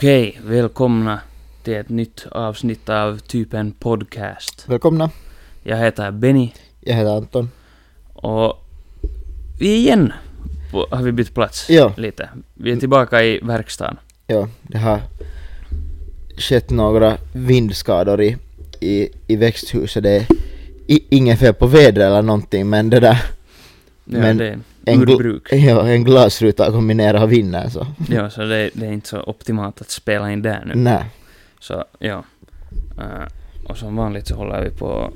Okej, välkomna till ett nytt avsnitt av typen podcast. Välkomna. Jag heter Benny Jag heter Anton. och vi igen på, har vi bytt plats Ja. lite. Vi är tillbaka i verkstaden. Ja, det har skett några vindskador i, i, i växthuset. Det är i, inget fel på vädret eller någonting men det där... Ja, Men det är en, ur gl- ja, en glasruta ner av vinden så... Ja, så det, det är inte så optimalt att spela in där nu. Nej. Så, ja. Eh, och som vanligt så håller vi på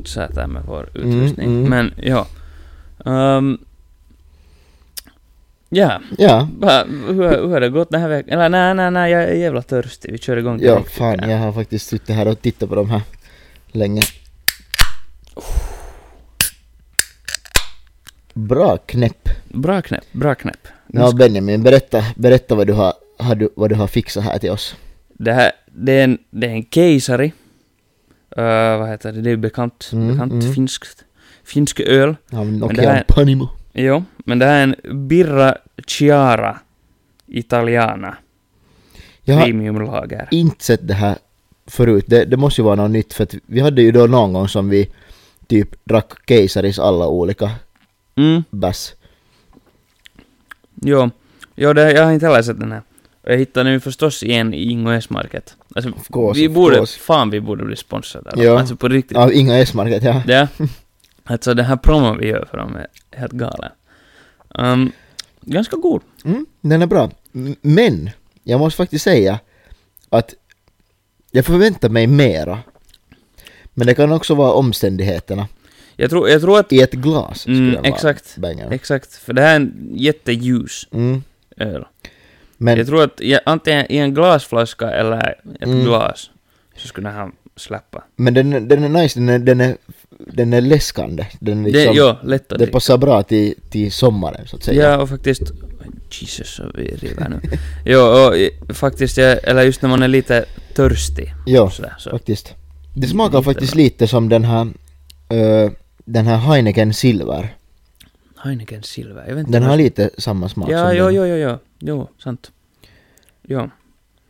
att sätta med vår Mm, utrustning. mm. Men, ja. Um, ja, Ja. Va, hur, hur har det gått den här veckan? Eller nej, nej, nej, jag är jävla törstig. Vi kör igång Ja, fan jag. har faktiskt suttit här och tittat på de här länge. Bra knäpp. Bra knäpp, bra knäpp. Nu Ja Benjamin, berätta, berätta vad du har, har du, vad du har fixat här till oss. Det här, det är en, det är en keisari. Uh, vad heter det? Det är ju bekant, Mm, bekant mm. finskt, finsk öl. Av det Nokia här- Panimo. Jo, men det här är en Birra Chiara Italiana Jag har inte sett det här förut. Det, det måste ju vara något nytt för att vi hade ju då någon gång som vi typ drack Keisaris alla olika Mm, bass. jo. Jo, det, jag har inte heller sett den här. Och jag hittade nu förstås igen i Ingo S-market. Alltså, course, vi borde, fan vi borde bli sponsrade. Ja. Alltså på riktigt. Av Inga S-market, ja. Ja. Alltså den här promon vi gör för dem är helt galen. Um, ganska god. Mm, den är bra. Men, jag måste faktiskt säga att jag förväntar mig mera. Men det kan också vara omständigheterna. Jag tror, jag tror att... I ett glas skulle Mm, den vara exakt. banger. Exakt. För det här är en jätteljus Mm, öl. Men jag tror att jag, antingen i en glasflaska eller ett Mm. glas så skulle den här släppa. men den, den är nice, den är, den är, den är läskande. Den, är Det, liksom, jo, lätt att det passar bra till, till sommaren så att säga. Ja, och faktiskt... Jesus, så vi river nu. jo, och faktiskt, eller just när man är lite törstig. Jo, Sådär, så. faktiskt. Det smakar Lite faktiskt bra. lite som den här eh, den här Heineken Silver. Heineken Silver, jag vet inte Den har lite samma smak Ja, som jo, den. jo, jo, jo, jo, sant. Jo.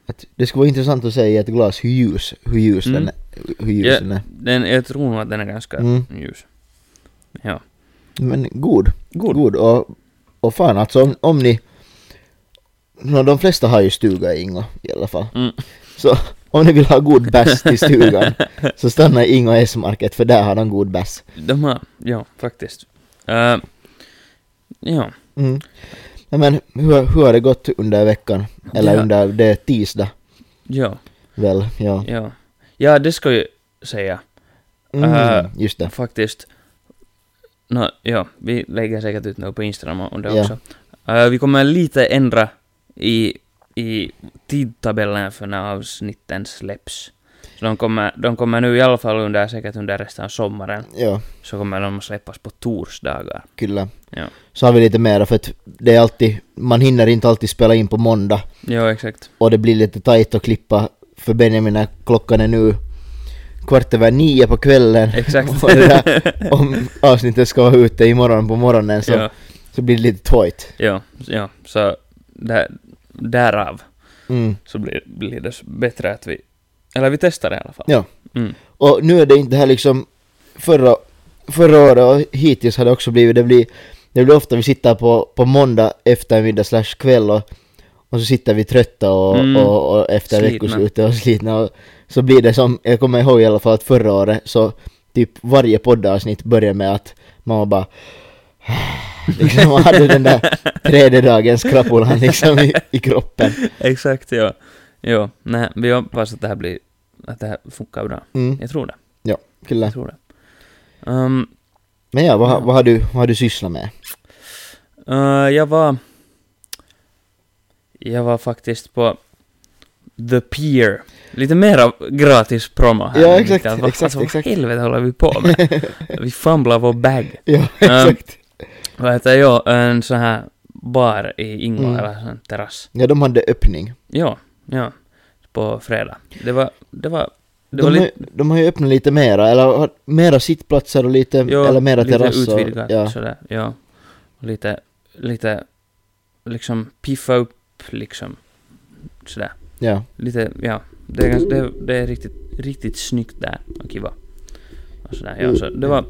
Att det skulle vara intressant att se i ett glas hur ljus, hur ljus Mm. den är. Hur ljus Ja, den är. den, jag tror nog att den är ganska Mm. ljus. Ja. Men god. God. God. Och, och fan alltså om, om ni... No, de flesta har ju stuga i Ingo i alla fall. Mm. Så om ni vill ha god bass till stugan så stanna i Ingo S-market för där har de god bass. De har, ja, faktiskt. Uh, ja. Mm. Men hur, hur har det gått under veckan? Eller Ja. under det är tisdag Ja, väl? Ja. ja. Ja, det ska jag ju säga. Mm, Äh, just det. Faktiskt. Nå, ja, vi lägger säkert ut något på Instagram om det Ja. också. Eh, vi kommer lite ändra i, i tidtabellen för när avsnitten släpps. Så de kommer, de kommer nu i alla fall under, säkert under resten av sommaren, Ja, så kommer de att släppas på torsdagar. kyllä. Ja. Så har vi lite mera för att det är alltid, man hinner inte alltid spela in på måndag Jo, exakt. och det blir lite tajt att klippa för Benjamin när klockan är nu kvart över nio på kvällen. Exakt. Och det där, om avsnittet ska vara ute imorgon på morgonen så, ja, så blir det lite tajt. ja, ja, så där, därav Mm. så blir, blir det bättre att vi, eller vi testar det i alla fall. Ja. Mm. Och nu är det inte här liksom förra, förra året och hittills har det också blivit, det blir, det blir ofta vi sitter på, på måndag eftermiddag slash kväll och, och så sitter vi trötta och, Mm. och, och efter veckoslutet och slitna och så blir det som, jag kommer ihåg i alla fall att förra året så typ varje poddavsnitt började med att man bara liksom man hade den där tredje dagens krapulan liksom i, i kroppen. Exakt, ja. Jo, nej, vi hoppas att det här blir, att det här funkar bra. Mm, Jag tror det. kyllä. Jag tror det. Um, Men ja, vad, Ja. vad, har du, vad har du sysslat med? uh, jag var... Jag var faktiskt på... The Pier. Lite mera gratis promo här. Ja, exakt. Vad- exakt, alltså, exakt. vad helvete håller vi på med? vi famlar vår bag. Ja, exakt. Vad heter jag? En sån här bar i Ingvar, Mm. eller sån terrass. Ja, de hade öppning. Ja, ja. På fredag. Det var, det var, det De, var har, lite, de har ju öppnat lite mera, eller har mera sittplatser och lite, ja, eller mera lite terrass och, utvidgat ja. sådär, ja. Lite, lite, liksom piffa upp liksom, sådär. ja. Lite, ja. Det är, ganska, det, det är riktigt, riktigt snyggt där och kiva. Och sådär, ja. Så det var,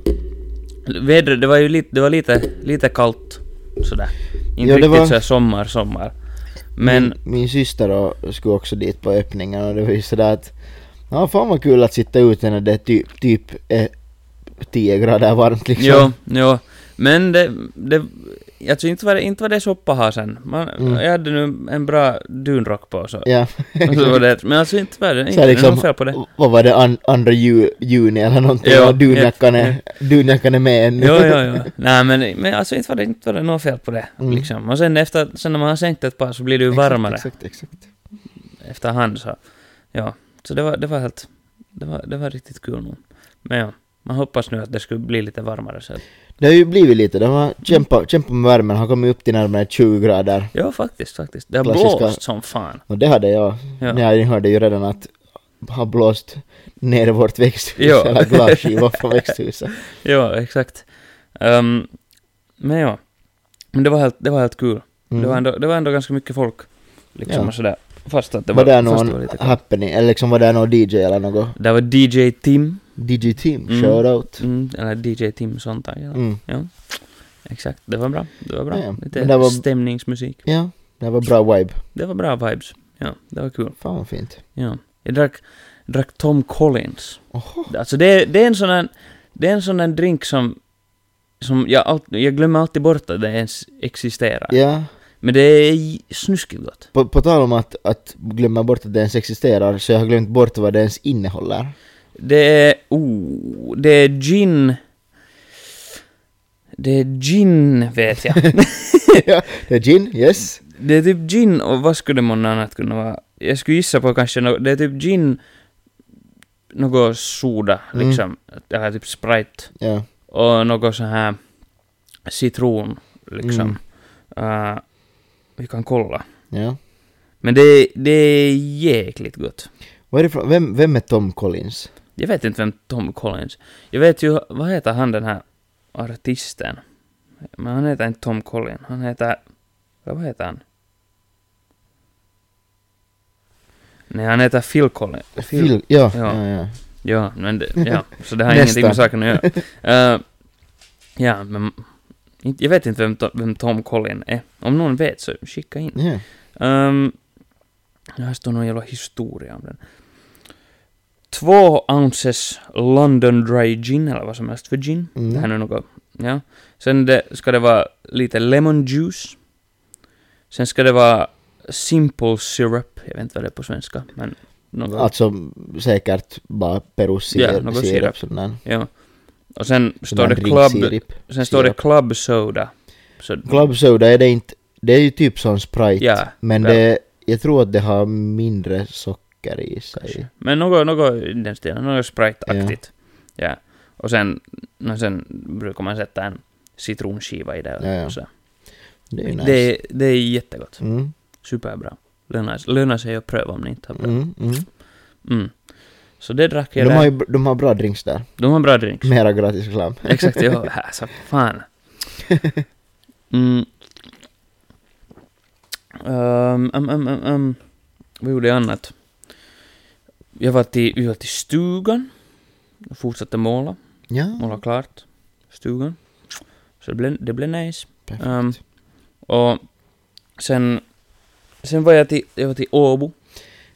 vädret, det var ju lite, det var lite, lite kallt sådär. Inte Ja, riktigt var- såhär sommar, sommar. Men, Min, min syster och skulle också dit på öppningen och det var ju sådär att Ja fan vad kul att sitta ute när det är typ, typ är 10 grader varmt liksom. jo, jo. Men det, det, alltså inte var det, inte var det soppa här sen. Man, Mm. Jag hade nu en bra dunrock på så. Ja. Och så var det, men alltså inte var det, Så inte är liksom, något fel på det. vad var det, an, andra ju, juni eller någonting och dunjackan ja, är, dunjackan är med ännu. Jo, jo, jo. Nej men, men alltså inte var det, inte var det något fel på det. Mm. Liksom. Och sen efter, sen när man har sänkt ett par så blir det ju Exakt, varmare Exakt, exakt. efterhand så. Ja. Så det var, det var helt, det var, det var riktigt kul nog. Men ja, man hoppas nu att det skulle bli lite varmare så att, Det har ju blivit lite, de har kämpat, kämpat med värmen, har kommit upp till närmare 20 grader. Ja, faktiskt, faktiskt. Det har Klassiska- blåst som fan. Och det hade jag. Ja. Ja. Jag hörde ju redan att har blåst ner vårt växthus, Ja. eller glasskiva från växthuset. Ja, exakt. Ehm, men ja. Men det var helt, det var helt kul. Mm. Det, var ändå, det var ändå ganska mycket folk. Liksom Ja. och sådär. Fast att det var, var, det fast det var någon happening, eller liksom var det någon DJ eller något? Det var DJ Tim. DJ Team, Mm. shoutout. Mm, eller DJ Tim Sontag. Ja. Mm. ja. Exakt, det var bra. Det var bra. Ja. Lite det var- stämningsmusik. Ja, det var bra vibe. Det var bra vibes. Ja, det var kul. Fan vad fint. Ja. Jag drack, drack Tom Collins. Oho. Alltså det, är- det är en sån här, det är en sån här drink som, som jag, all, jag glömmer alltid bort att det ens existerar. Ja, Men det är snuskigt gott. på, på tal om att, att glömma bort att det ens existerar, så jag har glömt bort vad det ens innehåller. Det är, oh, det är gin. Det är gin, vet jag. ja, det är gin, yes. det är typ gin och vad skulle man annat kunna vara? Jag skulle gissa på kanske no, det är typ gin, något soda Mm. liksom, eller typ Sprite. Ja. Och något så här citron, liksom. Mm. Uh, vi kan kolla. ja. Men det, det är jäkligt gott. Vad är det från, vem, vem är Tom Collins? Jag vet inte vem Tom Collins... Jag vet ju, vad heter han den här artisten? Men han heter inte Tom Collins, han heter... Vad heter han? Nej, han heter Phil Collins. Phil, ja, Ja. ja, ja. Ja, men det, ja, så det har ingenting med saken att göra. Uh, ja, men... Jag vet inte vem, vem Tom Collins är. Om någon vet så skicka in. ja. Um, här står någon jävla historia om den. Två ounces London Dry Gin, eller vad som helst för gin. Mm. Det här är något, ja. Sen det, ska det vara lite lemon juice. Sen ska det vara simple syrup, jag vet inte vad det är på svenska, men något. Alltså säkert bara Perus Ja, något sirap sirap. Ja. Och sen står det club, drinksirap. sen står det club soda. Så, Club soda är det inte, det är ju typ som Sprite. Ja, men väl. det, jag tror att det har mindre socker i sig. Kanske. Men något, något i den stilen, något Sprite-aktigt. Ja. Och sen, och sen brukar man sätta en citronskiva i det. Ja, ja. Så. Det är nice. Det, det är jättegott. Mm, Superbra. Lönar, lönar sig att pröva om ni inte har prövat. mm, mm. Mm. Så det drack jag De där. har ju de har bra drinks där. De har bra drinks. Mera gratis reklam. Exakt, ja. Alltså, fan. Mm. Um, um, um, um. Vad gjorde jag annat? Jag var till, vi var till stugan. Och fortsatte måla. Ja, Måla klart. Stugan. Så det blev, det blev nice. perfekt. Um, och sen, sen var jag till, jag var till Åbo.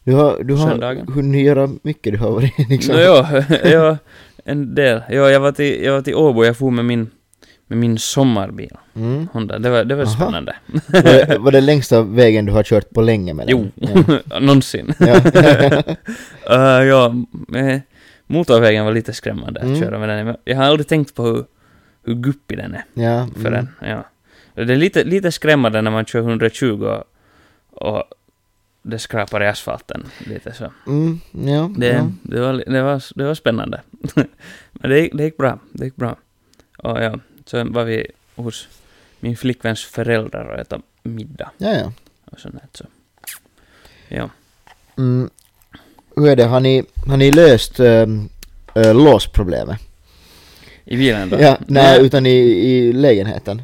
du har, du har söndagen. hunnit göra mycket, du har varit liksom... Nå, ja, ja, en del. Ja, jag var till, jag var till Åbo, jag for med min, med min sommarbil. Mm. Honda. Det var, det var Aha. spännande. Var, det, var det längsta vägen du har kört på länge med den? Jo, Ja. någonsin. Ja. uh, ja, eh, motorvägen var lite skrämmande att Mm. köra med den. Jag har aldrig tänkt på hur, hur guppig den är ja. för mm. den. Ja. Det är lite, lite skrämmande när man kör 120 och, och, det skrapar i asfalten lite så. Mm, ja, Det, ja. det, var, det, var, det var spännande. Men det, det gick bra. Det gick bra. Och ja, så var vi hos min flickväns föräldrar och äta middag ja, ja. och sånt där, så. Ja. Mm. Hur är det, har ni, har ni löst ähm, äh, låsproblemet? I bilen då? Ja, nej, utan i, i lägenheten.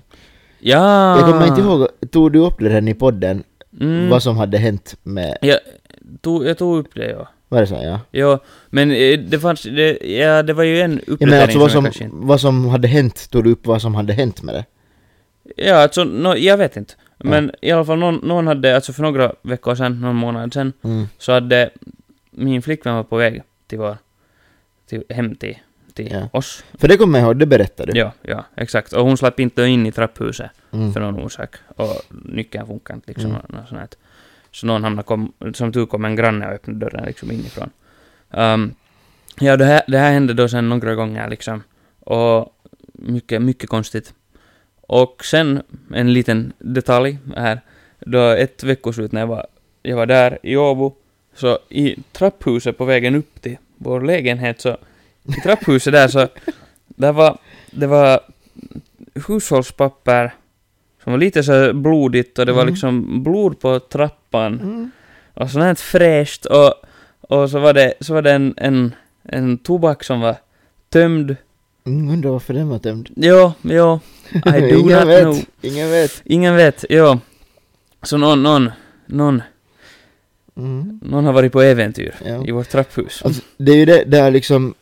Ja! Jag kommer inte ihåg, tog du upp det här i podden, Mm. vad som hade hänt med, Jag tog, jag tog upp det, ja. Vad är det så? Ja. Ja, men eh, det fanns, det, ja, det var ju en Ja uppdatering men alltså vad som som, kanske vad som hade hänt, tog du upp vad som hade hänt med det? Ja, alltså, no, jag vet inte. Men i alla fall någon, någon hade, alltså för några veckor sedan, någon månad sedan, Mm. så hade min flickvän var på väg till vår, till, hem till, till Ja. oss. För det kommer jag ihåg, det berättade du. Ja, ja, exakt. Och hon slapp inte in i trapphuset Mm. för någon orsak. Och nyckeln funkar inte liksom. Mm. och något sånt här. Så någon hamnade, kom, som tur kom en granne och öppnade dörren liksom inifrån. Um, ja, det här, det här hände då sen några gånger liksom. Och mycket, mycket konstigt. Och sen en liten detalj här. Då ett veckoslut när jag var, jag var där i Åbo, så i trapphuset på vägen upp till vår lägenhet så, i trapphuset där så, där var, det var hushållspapper som var lite så blodigt och det var Mm. liksom blod på trappan Mm. och sånt här fräscht och, och så var det, så var det en, en, en tobak som var tömd. Mm, undrar varför den var tömd. Jo, jo, I do Ingen not vet, know. ingen vet. Ingen vet, jo. Så någon, någon, någon, Mm. någon har varit på äventyr Ja. i vårt trapphus. Alltså, det är ju det, där liksom,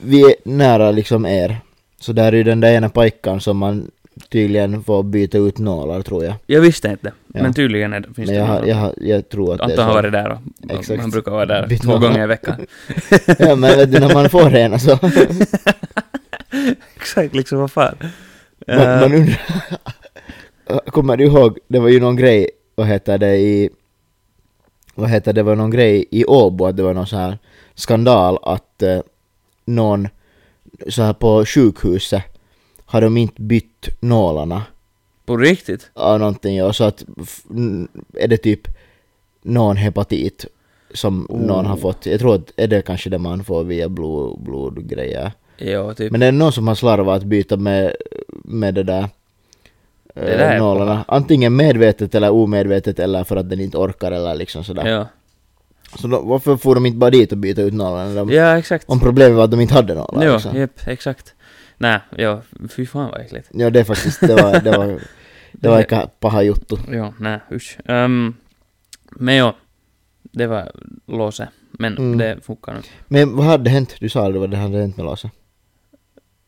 vi är nära liksom er. Så där är ju den där ena pojkan som man tydligen får byta ut nålar tror jag. Jag visste inte, Ja. men tydligen är det, finns Men det jag, har- någon. jag, har- jag tror att det är Anton har så. varit där och, Exakt. han brukar vara där Bytt två nålar. gånger i veckan. Ja men vet du, när man får en så... Exakt, liksom vad fan. man, Eh, man undrar... Kommer du ihåg, det var ju någon grej, vad heter det i... Vad heter det, det var någon grej i Åbo att det var någon sån här skandal att eh, någon så här på sjukhuset har de inte bytt nålarna på riktigt? av någonting ja, så att är det typ någon hepatit som Oh. någon har fått. Jag tror att är det kanske det man får via blod, blodgrejer. Jo, typ. Men det är någon som har slarvat att byta med, med det där, Det eh, där är nålarna. Antingen medvetet eller omedvetet eller för att den inte orkar eller liksom sådär. Ja. Så då, varför får de inte bara dit och byta ut nålarna? De, ja, exakt. Om problemet var att de inte hade nålar Jo, liksom. jep, exakt. Nej, jo, fy fan vad äckligt. Ja det är faktiskt, det var, det var, det var aika paha juttu. Jo, nej, usch. Um, men jo, det var låset. Men Mm. det funkar nu. Men vad hade hänt? Du sa aldrig vad det hade hänt med låset.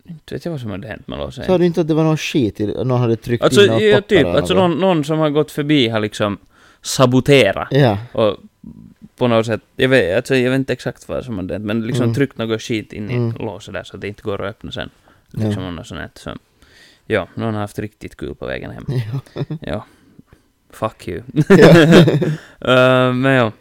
Inte vet jag vad som hade hänt med låset. Sa du inte att det var någon skit i Någon hade tryckt Alltså, in något ja, papper typ, eller alltså något? någon, någon som har gått förbi har liksom saboterat Ja. och på något sätt, jag vet, alltså, jag vet inte exakt vad som hade hänt, men liksom Mm. tryckt något skit in i Mm. låset där så att det inte går att öppna sen. Ja. Liksom något sånt här, så. Ja, någon har haft riktigt kul på vägen hem. Ja. Ja. Fuck you. Ja. uh, men ja.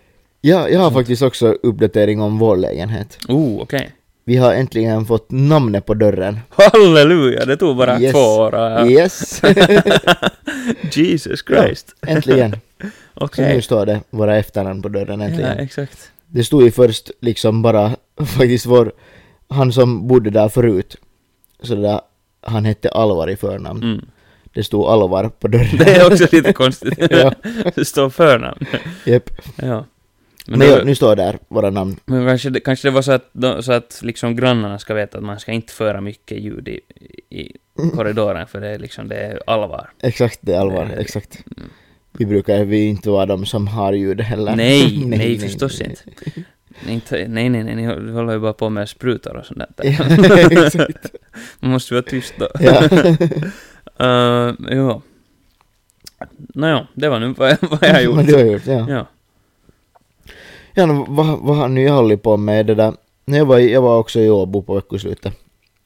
ja, jag har faktiskt också uppdatering om vår lägenhet. Oh, okej. Vi har äntligen fått namnet på dörren. Halleluja, det tog bara Yes. två år. uh, Yes! Jesus Christ. äntligen. Okej. Så nu står det våra efternamn på dörren Ja, äntligen. exakt. Det stod ju först liksom bara, faktiskt vår, han som bodde där förut, så det där, han hette Alvar i förnamn. Mm. Det stod Alvar på dörren. Det är också lite konstigt. Ja. det står förnamn. Japp. Ja. Men, Men, då, nu står där våra namn. men kanske, det, kanske det var så att, då, så att liksom grannarna ska veta att man ska inte föra mycket ljud i, i korridoren för det är liksom, det är allvar. Exakt, det är Alvar, Nej. exakt. Mm. Vi brukar vi inte vara de som har ljud heller. Nej, nej, förstås inte. Nej, inte. Nej, nej, nej, ni håller ju bara på med sprutor och sånt där. Ja. Man måste vara tyst då. Ja. Uh, jo. Nåja, det var nu vad jag, vad jag gjort. Vad du har gjort, ja. Ja. Ja, no, vad, vad har ni hållit på med det där? Jag var, i- jag var också i Åbo på veckoslutet.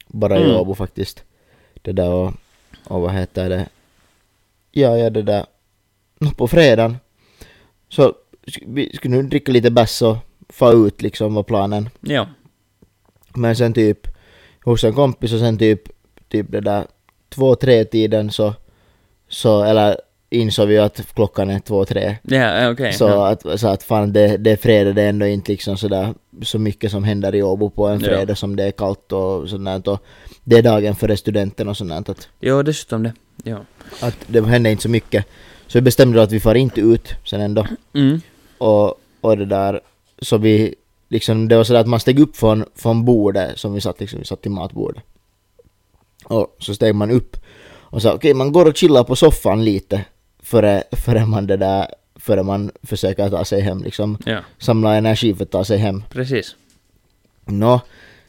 Bara i Mm. Åbo faktiskt. Det där och, och vad heter det? Ja, ja det där. Nå, på fredagen. Så vi skulle nu dricka lite bärs och få ut liksom var planen. Ja. Men sen typ hos en kompis och sen typ, typ det där två, tre tiden så, så eller insåg vi att klockan är två, tre. Ja, okej. Så, ja. att, så att fan det, det är fredag, det är ändå inte liksom sådär så mycket som händer i Åbo på en Ja. fredag som det är kallt och sådant och det är dagen före studenten och sånt att, Jo, dessutom det. Ja. att det händer inte så mycket. Så vi bestämde att vi far inte ut sen ändå Mm. och, och det där så vi liksom det var sådär att man steg upp från, från bordet som vi satt liksom, vi satt i matbordet. Och så steg man upp och sa okej man går och chillar på soffan lite före, före man det där före man försöker ta sig hem liksom Ja, samla energi för att ta sig hem. precis. Nå,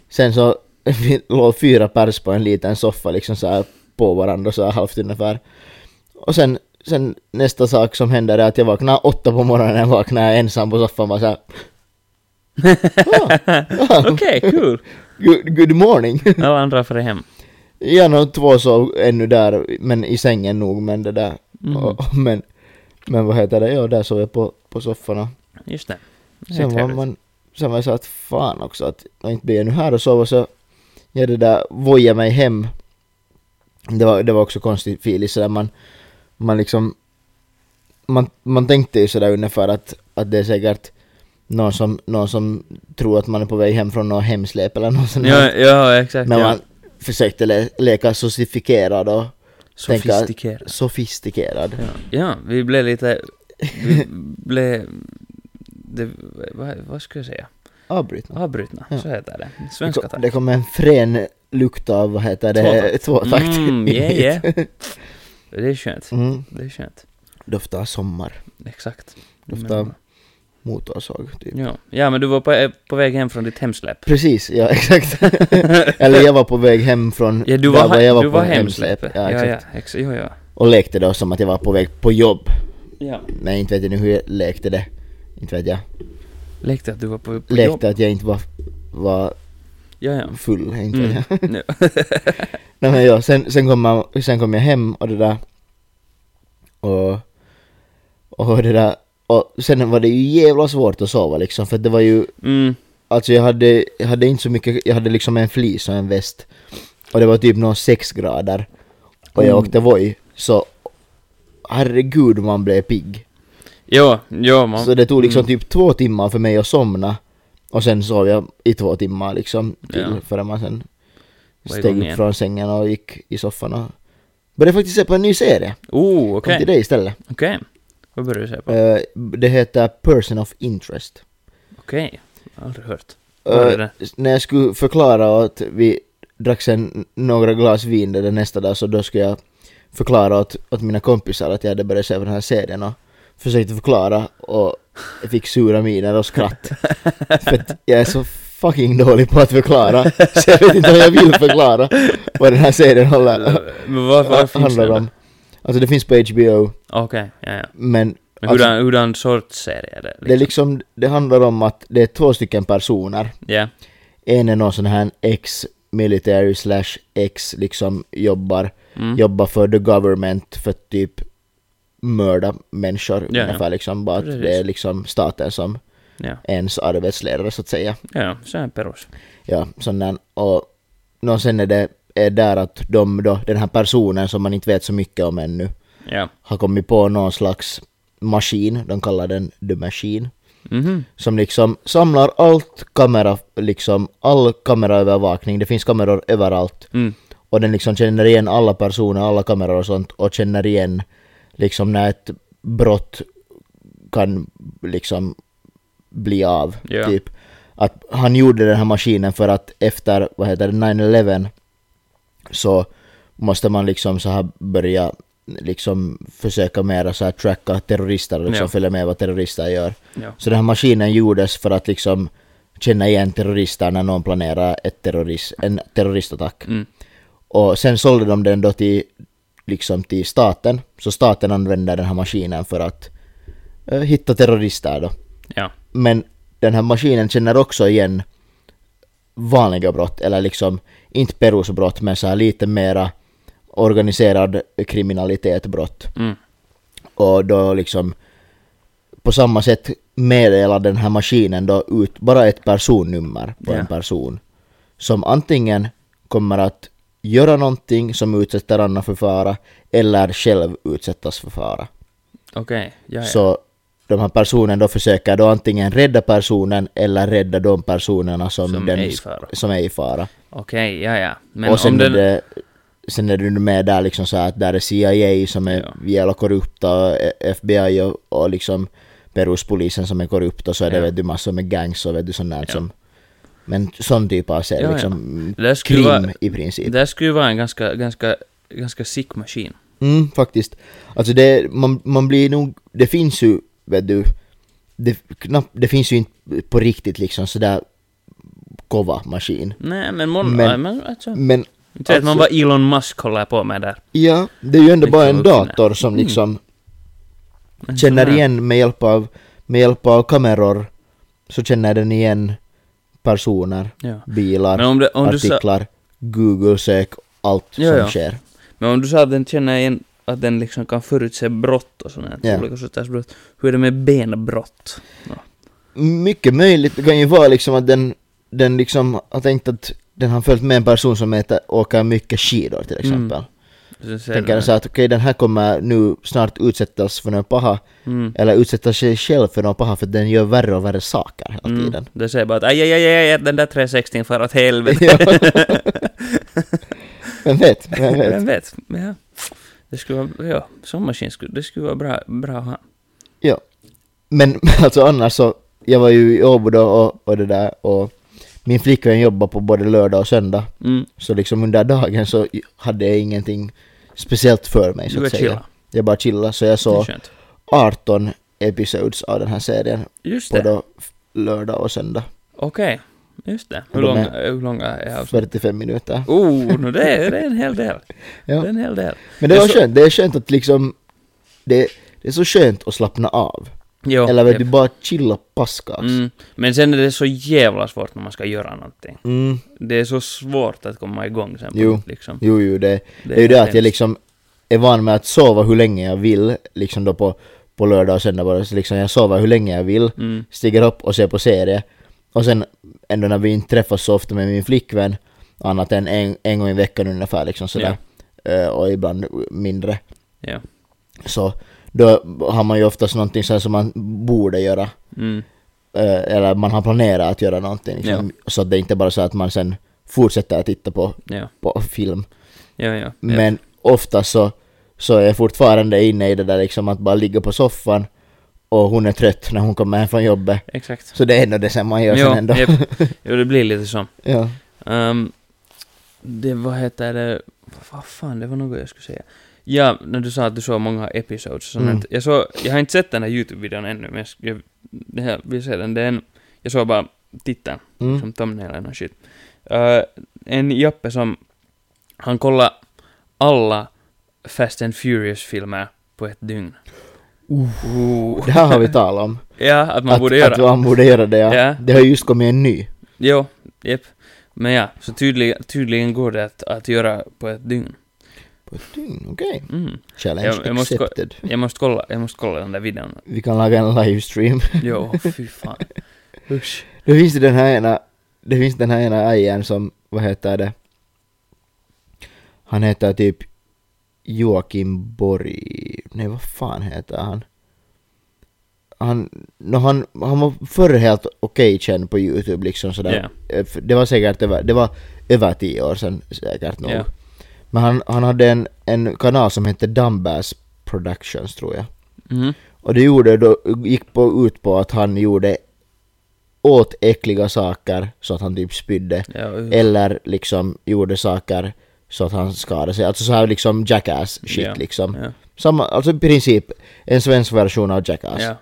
sen så vi låg fyra pers på en liten soffa liksom så här på varandra så här halvt ungefär. Och sen, sen nästa sak som händer är att jag vaknar åtta på morgonen, vaknar jag ensam på soffan bara såhär ah, Okej, kul. good, good morning. Alla andra får hem. Ja, no, två sov ännu där, men i sängen nog, men det där. Mhm. Och, men, men vad heter det, ja där sov jag på, på och Just det. Sen var man, sen var jag så att fan också att jag inte blir jag nu här och sova så jag det där voja mig hem. Det var, det var också konstigt feeling sådär man, man liksom man, man tänkte ju sådär ungefär att, att det är säkert någon som, någon som tror att man är på väg hem från något hemsläp eller något sånt Ja, ja, exakt. Men ja. man försökte le, leka sofistikerad och tänka- Sofistikerad. sofistikerad. Ja. ja, vi blev lite... Vi blev... Det, vad, vad ska jag säga? Avbrutna. Avbrutna, Ja. så heter det. Svenska tack. det kom en frän lukt av, vad heter det, tvåtakt. Mm, yeah, yeah. Det är skönt. Mm. Det är skönt. Doftar sommar. Exakt. Doftar motorsåg typ. Ja. ja, men du var på, på väg hem från ditt hemsläpp. Precis, ja exakt. Eller jag var på väg hem från Ja, du där var, var jag var du på var en hemsläpp. Ja, Ja, exakt. ja, ex, ja, ja. Och lekte då som att jag var på väg på jobb. ja. Men inte vet jag nu hur jag lekte det. Inte vet jag. Lekte att du var på, på lekte jobb. att jag inte var, var Ja, ja. full. Inte vet jag. Mm. Ja. Nej men ja, sen, sen, kom man, sen kom jag hem och det där. Och, och det där. Och sen var det ju jävla svårt att sova liksom för det var ju Mm. Alltså jag hade, jag hade inte så mycket, jag hade liksom en flis och en väst. Och det var typ någon sex grader. Och jag Oh. åkte Voi, så herregud man blev pigg. Jo, jo, man... Så det tog liksom mm. typ två timmar för mig att somna. Och sen sov jag i två timmar liksom till Ja. förrän man sen steg upp från sängen och gick i soffan och började faktiskt se på en ny serie. Oh, Kom okej. till dig istället. Okej. Vad börjar du säga på? Eh, det heter Person of Interest. Okej. Aldrig hört. Eh, när jag skulle förklara att vi drack sen några glas vin där nästa dag så då skulle jag förklara åt, åt mina kompisar att jag hade börjat se på den här serien och försökte förklara och jag fick sura miner och skratt. För att jag är så fucking dålig på att förklara så jag vet inte om jag vill förklara vad den här serien håller, Men finns handlar det? om. Alltså det finns på HBO Okej, ja, ja. men Men Alltså- hurdan, hurdan sorts serie är det? det är liksom, det handlar om att det är två stycken personer Ja. En är någon sån här ex-military slash ex liksom jobbar, Mm. jobbar för the government för typ mörda människor Ja, ja. ungefär liksom. Bara att Precis. det är liksom staten som Ja, ens arbetsledare så att säga. ja, så är perus. Ja, sån där. Och nå, sen är det är där att de då, den här personen som man inte vet så mycket om ännu, Ja. har kommit på någon slags maskin, de kallar den the machine. Mhm. som liksom samlar allt kamera, liksom all kameraövervakning, det finns kameror överallt Mm. och den liksom känner igen alla personer, alla kameror och sånt och känner igen liksom när ett brott kan liksom bli av, Ja. typ. Att han gjorde den här maskinen för att efter, vad heter det, 9-11 så måste man liksom så här börja liksom försöka mera så här tracka terrorister och liksom Ja. följa med vad terrorister gör. Ja. Så den här maskinen gjordes för att liksom känna igen terrorister när någon planerar ett terrorist, en terroristattack. Mm. Och sen sålde de den då till, liksom till staten, så staten använder den här maskinen för att eh, hitta terrorister då. Ja. Men den här maskinen känner också igen vanliga brott, eller liksom inte perusbrott men så här lite mera organiserad kriminalitet brott. Mm. Och då liksom på samma sätt meddelar den här maskinen då ut bara ett personnummer på Ja. en person. Som antingen kommer att göra någonting som utsätter andra för fara eller själv utsättas för fara. Okej, ja, ja. Så de här personerna då försöker då antingen rädda personen eller rädda de personerna som, Som den, är i fara. som är i fara. Okej, ja, ja. Men och sen om är den... det Sen är du med där liksom så att där är CIA som är Ja. jävla korrupta, och FBI och, och liksom Peruspolisen som är korrupt och så är det Ja. vet du massor med gangs och vet du sånt där Ja. som Men sån typ av serie Ja, ja. liksom skulle krim vara- i princip. Det skulle vara en ganska, ganska, ganska sick maskin. Mm, faktiskt. Alltså det, man, man blir nog, det finns ju, vet du, det, knappt, det finns ju inte på riktigt liksom sådär kova maskin. Nej, men mon... Men- Men, alltså... Men Inte vet man alltså- vad Elon Musk håller på med där. ja, det är ju ändå bara en dator som Mm. liksom Men känner igen med hjälp av, med hjälp av kameror så känner den igen personer, Ja. bilar, Men om, det, om artiklar, Google-sök, allt Ja, som ja. sker. Men om du sa att den känner igen att den liksom kan förutse brott och här, Ja. olika sorters brott. Hur är det med benbrott? Mycket möjligt, det kan ju vara liksom att den, den liksom har tänkt att den har följt med en person som heter, åker mycket skidor till exempel. Så ser Tänker den så att okej den här kommer nu snart utsättas för något paha, mm. eller utsätta sig själv för något paha för den gör värre och värre saker hela Mm. tiden. Det säger bara att aj, aj, aj, aj, den där 360 far åt helvete. Ja. Vem vet, vem vet. Vem vet? Ja. Det skulle vara, ja, sån maskin skulle, det skulle vara bra, bra att ha. Ja. Men alltså annars så, jag var ju i Åbo då och, och det där och min flickvän jobbar på både lördag och söndag. Mm. Så liksom under dagen så hade jag ingenting speciellt för mig så Du att säga. chilla. Jag bara chillade så jag såg skönt. 18 episodes av den här serien Just på det. då lördag och söndag. Okej. Just det. Hur De långa, är- hur långa är avsnittet? 45 minuter. Oh, no, det, är, det är en hel del. Ja. Det är en hel del. Men det Det är var så- skönt, det är skönt att liksom det, det är så skönt att slappna av. Jo, Eller vet du, bara chilla paskax. Mm. Men sen är det så jävla svårt när man ska göra någonting. Mm. Det är så svårt att komma igång sen. Jo. nytt, Liksom. Jo, jo, det, det är ju det att jag liksom är van med att sova hur länge jag vill, liksom då på, på lördag och söndag bara, så liksom jag sover hur länge jag vill, Mm. stiger upp och ser på serie. Och sen ändå när vi inte träffas så ofta med min flickvän, annat än en, en gång i veckan ungefär liksom sådär, Eh, och ibland mindre, Ja. så då har man ju oftast någonting så här som man borde göra. Mm. Eh, eller man har planerat att göra någonting liksom, så att det inte bara är så att man sen fortsätter att titta på, på film. Men ofta så, så är jag fortfarande inne i det där liksom att bara ligga på soffan och hon är trött när hon kommer hem från jobbet. Exakt. Så det är ändå det som man gör Jo, sen ändå. Jo, det blir lite så. ja. Um, det, vad heter det, vad fan, det var något jag skulle säga. Ja, när du sa att du såg många episodes. Mm. Jag, såg, jag har inte sett den här YouTube-videon ännu, men jag, jag här, vi ser den. Det är en, jag såg bara titeln, Mm. som thumbnailen och shit. Uh, en Jappe som, han kollar alla Fast and Furious-filmer på ett dygn. Uh. Det här har vi talat om. Ja, att man att, borde göra. att man borde göra det ja. Ja. Det har ju just kommit en ny. Jo, jep. Men ja, så tydligen, tydligen går det att, att göra på ett dygn. På ett dygn, okej. Mm. Challenge Jag- jag måste accepted. Jag måste kolla, jag måste kolla den där videon. Vi kan laga en livestream. Jo, fy fan. Usch. Det finns den här ena, det finns den här ena ajen som, vad heter det? Han heter typ Joakim Borg, nej vad fan heter han? Han, no, han, han var förr helt okej känd på youtube liksom sådär. Eh, för Det var säkert över, det var över tio år sedan säkert nog. Ja. Men han, han hade en, en kanal som hette Dumbass Productions tror jag. Mhm. Och det gjorde då, gick på, ut på att han gjorde åt äckliga saker så att han typ spydde. Ja. Eller liksom gjorde saker så att han skadade sig. Alltså så här liksom jackass shit Ja, liksom. ja, Samma, alltså i princip en svensk version av jackass. ja.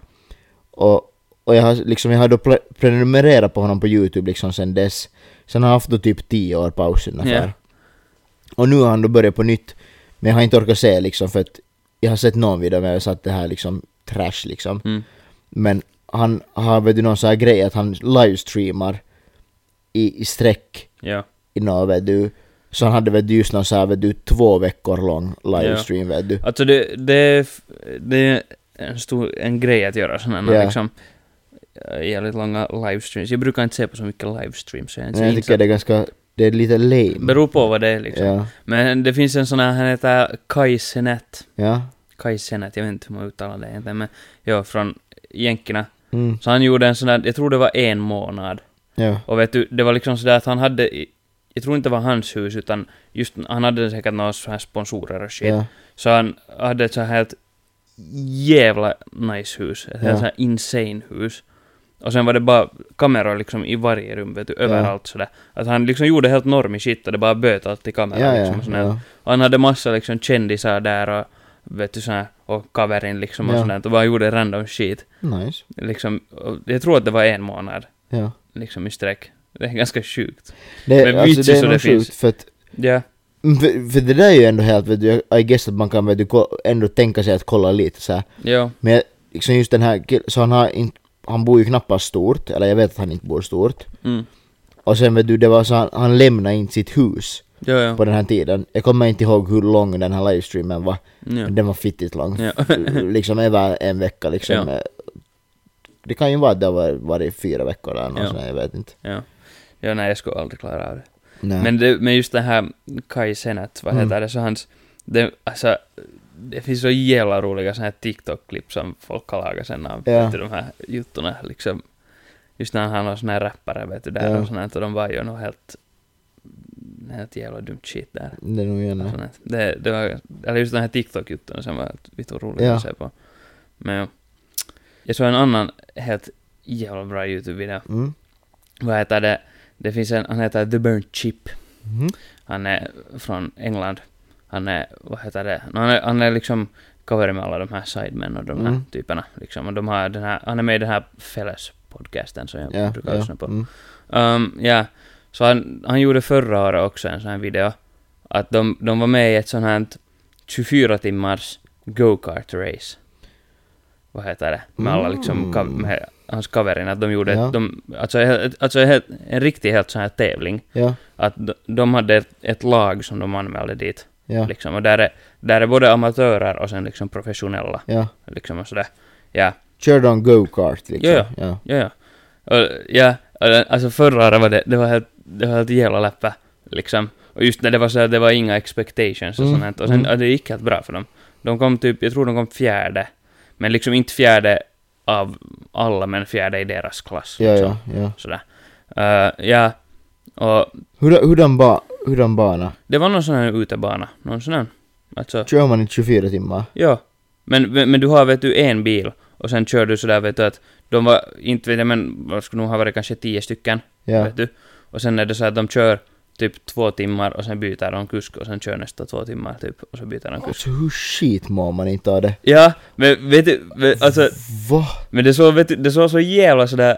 Och, och jag har liksom, jag har då pre- prenumererat på honom på youtube liksom sen dess. Sen har jag haft då typ 10 år paus ungefär. Och nu har han då börjat på nytt. Men jag har inte orkat se liksom för att jag har sett någon video med så att det här liksom trash liksom. Mm. Men han har vet du någon sån här grej att han livestreamar i, i sträck Ja. i någon vet du. Så han hade du just någon så här vet du två veckor lång livestream vet du. Alltså det, det, det är en stor en grej att göra sådana Ja. liksom äh, jävligt långa livestreams. Jag brukar inte se på så mycket livestreams. Jag, jag tycker det är ganska det är lite lame. Beror på vad det är liksom. Ja, Men det finns en sån här, han heter Kai Senet. ja. Kai Senet, jag vet inte hur man uttalar det egentligen, men ja, från jänkerna. Mm, Så han gjorde en sån där, jag tror det var en månad. ja. Och vet du, det var liksom sådär att han hade, jag tror inte det var hans hus, utan just, han hade säkert några så här sponsorer och shit. Ja, Så han hade ett så här helt jävla nice hus. Ett Ja. så här insane hus. Och sen var det bara kameror liksom i varje rum, vet du, överallt sådär. Att han liksom gjorde helt normig shit och det bara böt allt i kameran ja, liksom. och ja. Och han hade massa liksom kändisar där och vet du såhär, och kaverin liksom och Ja. sånt där. Och bara gjorde random shit. Nice. Liksom, jag tror att det var en månad Ja. liksom i sträck. Det är ganska sjukt. Det, Men alltså, det är nog det finns. sjukt för att Ja, För, för det där är ju ändå helt, vet du, I guess att man kan vet du, ändå tänka sig att kolla lite så här. ja, Men liksom just den här så han har inte, han bor ju knappast stort, eller jag vet att han inte bor stort. mm. Och sen vet du, det var så han, han lämnade inte sitt hus Ja, ja. på den här tiden. Jag kommer inte ihåg hur lång den här livestreamen var, ja. den var fittigt lång. Ja. liksom över en vecka liksom. Ja. Det kan ju vara att det var varit fyra veckor eller något Ja. sånt, jag vet inte. Ja. Nej, jag skulle aldrig klara av det. Nej. Men, det, men just det här Kai Senet, vad Mm. heter det, så hans... Det, alltså, det finns så jävla roliga såna här TikTok-klipp som folk har lagat sen av Ja. vet du, de här juttorna, liksom. Just när han har såna här rappare, vet du, där Ja. och sånt här, och de var ju nog helt... Helt jävla dumt shit där. det är nog sånt här. Det, det var... Eller just den här TikTok-juttorna som var vitt roliga Ja. att se på. Men ja. Jag såg en annan helt jävla bra YouTube-video. Mm. Vad heter det? Det finns en, han heter The Burnt Chip. Mhm. Han är från England. Han är, vad heter det? Han är, han är liksom cover med alla de här sidemen och de här Mm. typerna. Liksom. Och de har den här, han är med i den här Fälles-podcasten som jag Ja, brukar ja. lyssna på. Mm. Um, ja, så han, han gjorde förra året också en sån här video. Att de, de var med i ett sånt här 24 timmars go-kart-race. Vad heter det? Med alla liksom, Mm. med hans kaverin. Att de gjorde, Ja. ett, de, alltså, alltså en riktig helt sån här tävling. Ja, Att de, de hade ett, ett lag som de anmälde dit. ja, Liksom, och där är, där är både amatörer och sen liksom professionella. ja. Liksom och sådär. Ja, Kör de go-kart liksom? Ja, ja. ja, ja. Och, ja, alltså förra året var det, det var helt, det var helt jävla läppä, liksom. Och just när det var så här, det var inga expectations och Mm, sånt. Och sen, mm. ja, det gick helt bra för dem. De kom typ, jag tror de kom fjärde. Men liksom inte fjärde av alla, men fjärde i deras klass. Ja, liksom. ja, ja. Sådär. Uh, ja, och Hur, hurdan, ba, hurdan bana? det var någon sån här utebana. Någon sån här. Alltså, Kör man i 24 timmar? ja. Men, men du har vet du en bil och sen kör du sådär vet du att de var, inte vet jag men, vad skulle nog ha varit kanske tio stycken. Ja. Vet du? Och sen är det så att de kör typ två timmar och sen byter de kusk och sen kör nästa två timmar typ och så byter de kusk. Alltså hur skit mår man inte av det? Ja, men vet du, vet, alltså, Va? men det såg, vet du, det såg så jävla sådär,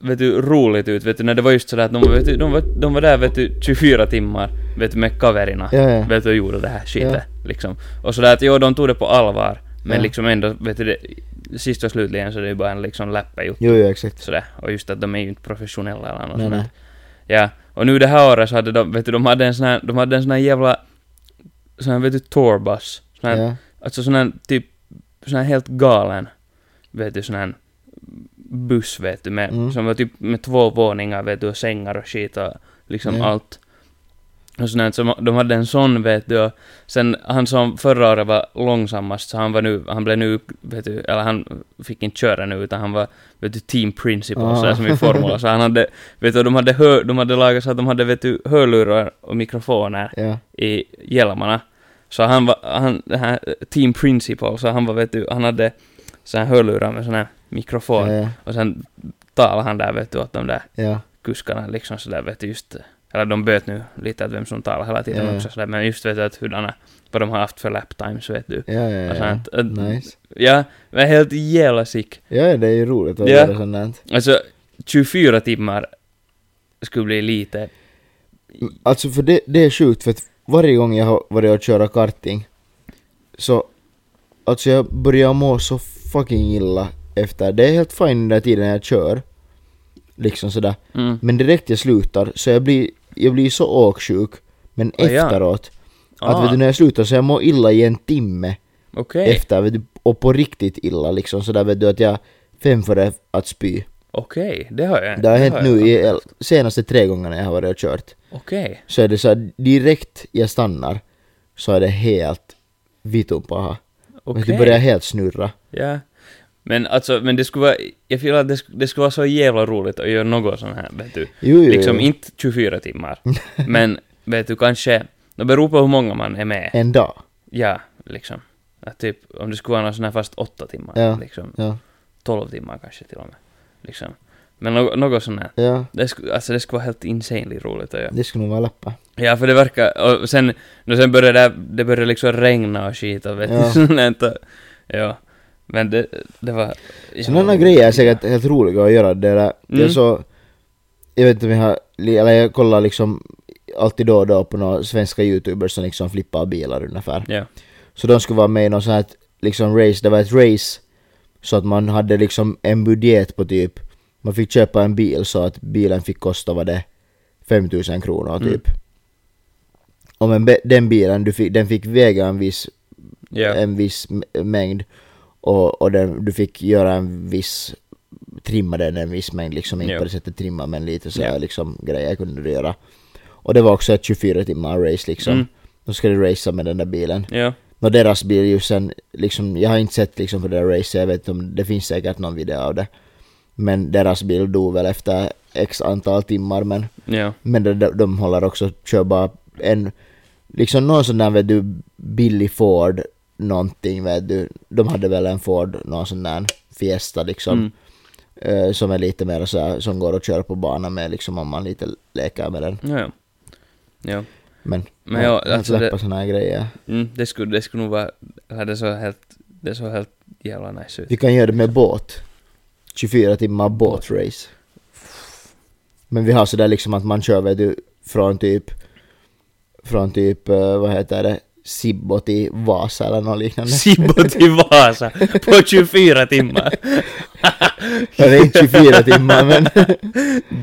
vet du, roligt ut, vet du, när det var just sådär att de, var, vet du, de, var, de var där, vet du, 24 timmar, vet du, med kaverina, Ja, ja. vet du, och gjorde det här shitet, liksom. Och sådär att jo, de tog det på allvar, men Ja. liksom ändå, vet du, det, sist och slutligen så är det ju bara en liksom läppajuttu, Jo, jo, exakt. sådär. Och just att de är ju inte professionella eller något Nej, sånt. nej. Ja, och nu det här året så hade de, vet du, de hade en sån här, de hade en sån här jävla, sån här, vet du, tourbus. Sån här, Ja. Alltså sån här, typ, sån här helt galen, vet du, sån här buss, vet du, med, Mm. som var typ med två våningar, vet du, och sängar och skit och liksom Ja. allt. Och sån här, så de hade en sån, vet du, och sen han som förra året var långsammast, så han var nu, han blev nu, vet du, eller han fick inte köra nu, utan han var, vet du, team principal, Ah. sådär som i Formula, så han hade, vet du, de hade, hör, de hade lagat så att de hade, vet du, hörlurar och mikrofoner Ja. i hjälmarna. Så han var, han, här team principal, så han var, vet du, han hade så här hörlurar med sån här mikrofon. Ja. Och sen talade han där, vet du, åt de där Ja. kuskarna liksom sådär, vet du, just, eller de böt nu lite att vem som talar hela tiden Ja, också sådär, men just vet du att hurdana, vad de har haft för lap times, vet du. Ja, ja, ja. sånt, att- Nice. Ja, men helt jävla sick. Ja, det är ju roligt att Ja. göra sånt där. Alltså, 24 timmar skulle bli lite, Alltså för det, det är sjukt för att varje gång jag har varit och köra karting så alltså jag börjar må så fucking illa efter. Det är helt fine den där tiden jag kör. Liksom sådär. mm. Men direkt jag slutar så jag blir, jag blir så åksjuk. Men Ah, ja. efteråt, att Ah, vet du när jag slutar så jag mår illa i en timme okej, efter vet du, och på riktigt illa liksom sådär vet du att jag fem före att spy. okej, det har jag Det har hänt jag nu i senaste tre gångerna jag har varit och kört. Okej. så är det så att direkt jag stannar så är det helt vitun paha. Okej. Okay. Det börjar helt snurra. Ja. Men alltså, men det skulle vara, jag feelar att det, sk- det skulle vara så jävla roligt att göra något sånt här, vet du. Jo, jo, Liksom jo. inte 24 timmar. men, vet du, kanske, det beror på hur många man är med. En dag. Ja, liksom. Att typ, om det skulle vara någon sån här fast åtta timmar, Ja. liksom. Ja. 12 timmar kanske till och med. Liksom. Men något, något sånt här. Ja, Det skulle, alltså det skulle vara helt insanely roligt att göra. det skulle nog vara läppa. Ja, för det verkar, och sen, och sen började det, det började liksom regna och skit och vet Ja. du, sånt ja. Men det, det var... Sådana grejer är säkert helt roliga att göra. Det, där, det är Mm. så... Jag vet inte om jag har... Eller jag kollar liksom alltid då och då på några svenska youtubers som liksom flippar bilar ungefär. Ja. Så de skulle vara med i någon sån här liksom race, det var ett race så att man hade liksom en budget på typ, man fick köpa en bil så att bilen fick kosta vad det 5000 kronor Mm. typ. Och men be- den bilen, du fick, den fick väga en viss, Ja. en viss mängd och, och den, du fick göra en viss, trimma den en viss mängd liksom, inte på det sättet trimma men lite så här liksom grejer kunde du göra. Och det var också ett 24 timmar race liksom. Mm. Då ska du racea med den där bilen. Ja. Och deras bil ju sen, liksom, jag har inte sett liksom på det där racet, jag vet inte om det finns säkert någon video av det. Men deras bil dog väl efter x antal timmar men, Ja. men de, de, de håller också, kör bara en, liksom någon sån där vet du, billig Ford någonting vet du, de hade väl en Ford, någon sån där Fiesta liksom. Mm. eh, som är lite mer så här, som går att köra på banan med liksom om man lite leker med den. Ja, ja. Ja. Men, Men ja, ja, alltså släppa såna här grejer. Mm, det skulle, det skulle nog vara, det såg helt, det såg helt jävla nice ut. Vi kan göra det med båt. 24 timmar båtrace. Men vi har sådär liksom att man kör vet du, från typ från typ, eh, vad heter det, Sibbo till Vasa eller något liknande. Sibbo till Vasa på 24 timmar. Ja, det är inte 24 timmar men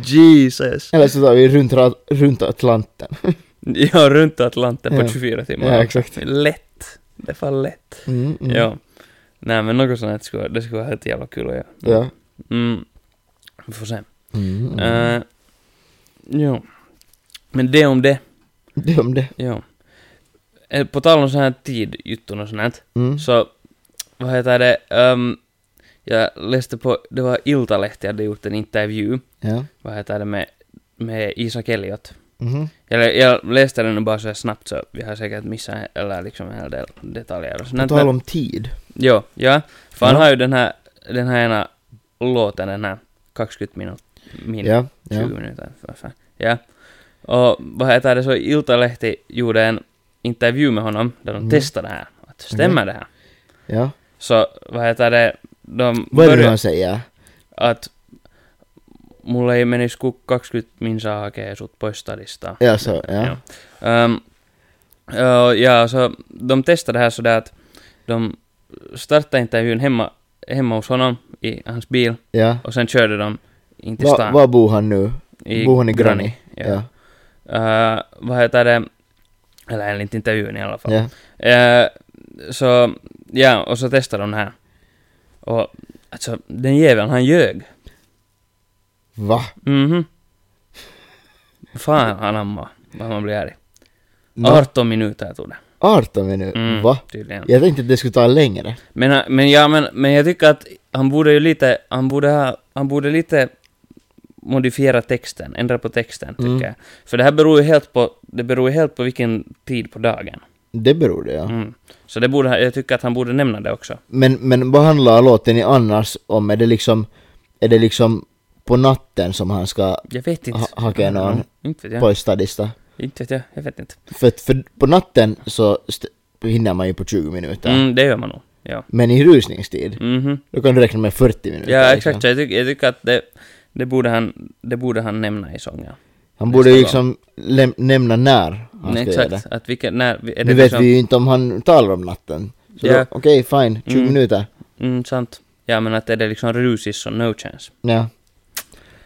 Jesus. eller så tar vi runt, runt Atlanten. Ja, runt Atlanten på Ja. 24 timmar. Ja, exakt. Lätt. Det är fan lätt. Mm, mm. Ja. Nej men något sånt här skulle, det skulle vara helt jävla kul att göra. Ja. Mm. Vi får se. Mm, mm. Uh, jo. Men det om det. Det om det. Jo. Eh, På tal om sån här tidjutton och sånt Mm. så vad heter det, ehm, jag läste på, det var Iltalehti hade gjort en intervju, Ja. vad heter det, med, med Isak Elliot. Mhm. Jag, jag läste den bara så snabbt så vi har säkert missat eller liksom en hel del detaljer och På sånt. tal men- om tid. Jo, ja. För han Ja. har ju den här, den här ena låten, den här 20 minuter, min, Ja. 20 ja. minuter, fan. Ja. Och vad heter det så, Iltalehti gjorde en intervju med honom där de Mm. testade det här. Att stämmer det här? ja. Så vad heter det, de Vad är det han säger? att mulla ei menisi kuin 20 minsaa hakee sut pois stadista. Ja, så, ja. Um, ja, ja, så de testade det här sådär att de startade intervjun hemma, hemma hos honom i hans bil Ja. och sen körde de in till stan. var bor han nu? i bor han i Granny? Ja. Ja. Uh, vad heter det? Eller enligt intervjun i alla fall. Ja. Eh, så, ja, och så testade de här. Och alltså, den jäveln, han ljög. Va? Mhm. Fan anamma, vad man blir arg. Nå, 18 minuter tog det. 18 minuter? Mm, Va? Tydligen. Jag tänkte att det skulle ta längre. Men, han- men ja, men, men jag tycker att han borde ju lite, han borde ha, han borde lite modifiera texten, ändra på texten tycker Mm. jag. För det här beror ju helt på, det beror ju helt på vilken tid på dagen. Det beror det ja. Mm. Så det borde, jag tycker att han borde nämna det också. Men, men vad handlar låten i annars om? Är det liksom, är det liksom på natten som han ska Jag vet inte. ha, haka någon Mm, Inte vet jag. Inte vet jag, jag vet inte. För, för på natten så hinner man ju på 20 minuter. Mm, det gör man nog. Ja. Men i rusningstid, Mhm. då kan du räkna med 40 minuter. Ja, liksom. exakt. Så jag, tycker, jag tycker att det, det, borde han, det borde han nämna i sången. Han borde ju liksom läm- nämna när han Nej, ska göra exakt. det. Att vilka, när, är det Nu vet liksom, vi ju inte om han talar om natten. Så Ja. då, okej, fine, 20 Mm. minuter. Mm, sant. Ja, men att är det liksom rusis och no chance. Ja.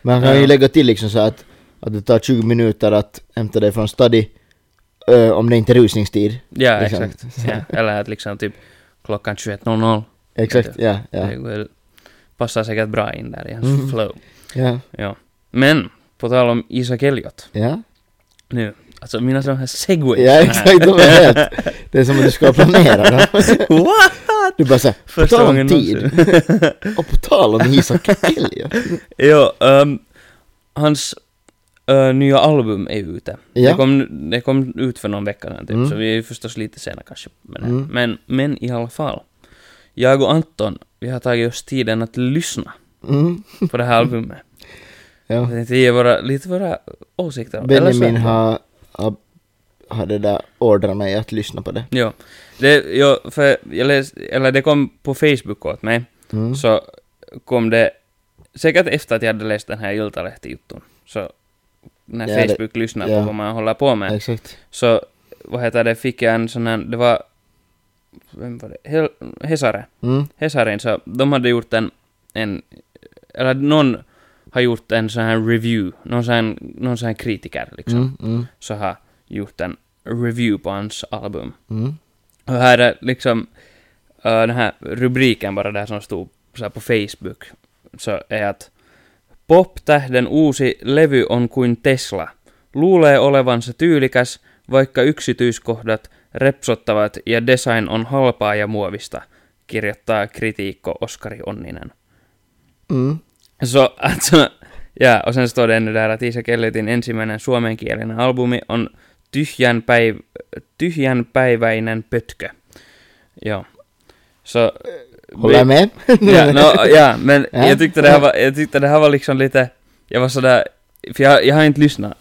Men han kan Ja. ju lägga till liksom så att, att det tar 20 minuter att hämta dig från study ö, om det inte är rusningstid. Ja, Liksom. exakt. Ja. Eller att liksom typ klockan 21.00. Exakt, ja, ja. Det går- passar säkert bra in där i hans Mm. flow. Ja, Ja. Men, på tal om Isak Elliot. ja. Nu, alltså mina sådana här segways. Ja, exakt, de är helt... Det är som att du ska planera dem. What? Du bara såhär, på tal om tid. Och på tal om Isak Elliot. jo, ehm, hans eh, nya album är ute. Ja. Det, kom, det kom ut för någon vecka sedan typ, Mm. så vi är förstås lite sena kanske det. Mm. Men, men i alla fall. Jag och Anton, vi har tagit oss tiden att lyssna Mm. på det här albumet. Ja. Jag tänkte ge våra, lite våra åsikter. Benjamin har, har, har det där ordrat mig att lyssna på det. Jo. Det, jo, för jag läste, eller det kom på Facebook åt mig, Mm. så kom det, säkert efter att jag hade läst den här Iltalehti-jutun, så när Ja, det- Facebook lyssnar ja. på vad man håller på med, Exakt. så vad heter det, fick jag en sån här, det var, vem var det, Hel, Hesare, Mm. Hesarin, så de hade gjort en, en, eller någon har gjort en sån här review, någon sån här, någon sån här kritiker liksom, Mm. Mm. så har gjort en review på hans album. Mm. Och här är liksom äh, den här rubriken bara där som stod så här på Facebook, så är att Pop-tähden uusi levy on kuin Tesla. Luulee olevansa tyylikäs, vaikka yksityiskohdat repsottavat ja design on halpaa ja muovista, kirjoittaa kritiikko Oskari Onninen. Mm. Så alltså, ja, och sen står det ännu där att Isak Elliotin ensimmäinen suomenkielinen albumi on tyhjän, päiv tyhjän päiväinen pötkö. Joo. Så... Håller jag med? Ja, no, ja, men Ja. jag tyckte det här var, jag tyckte det här var liksom lite, jag var sådär, för jag, jag har inte lyssnat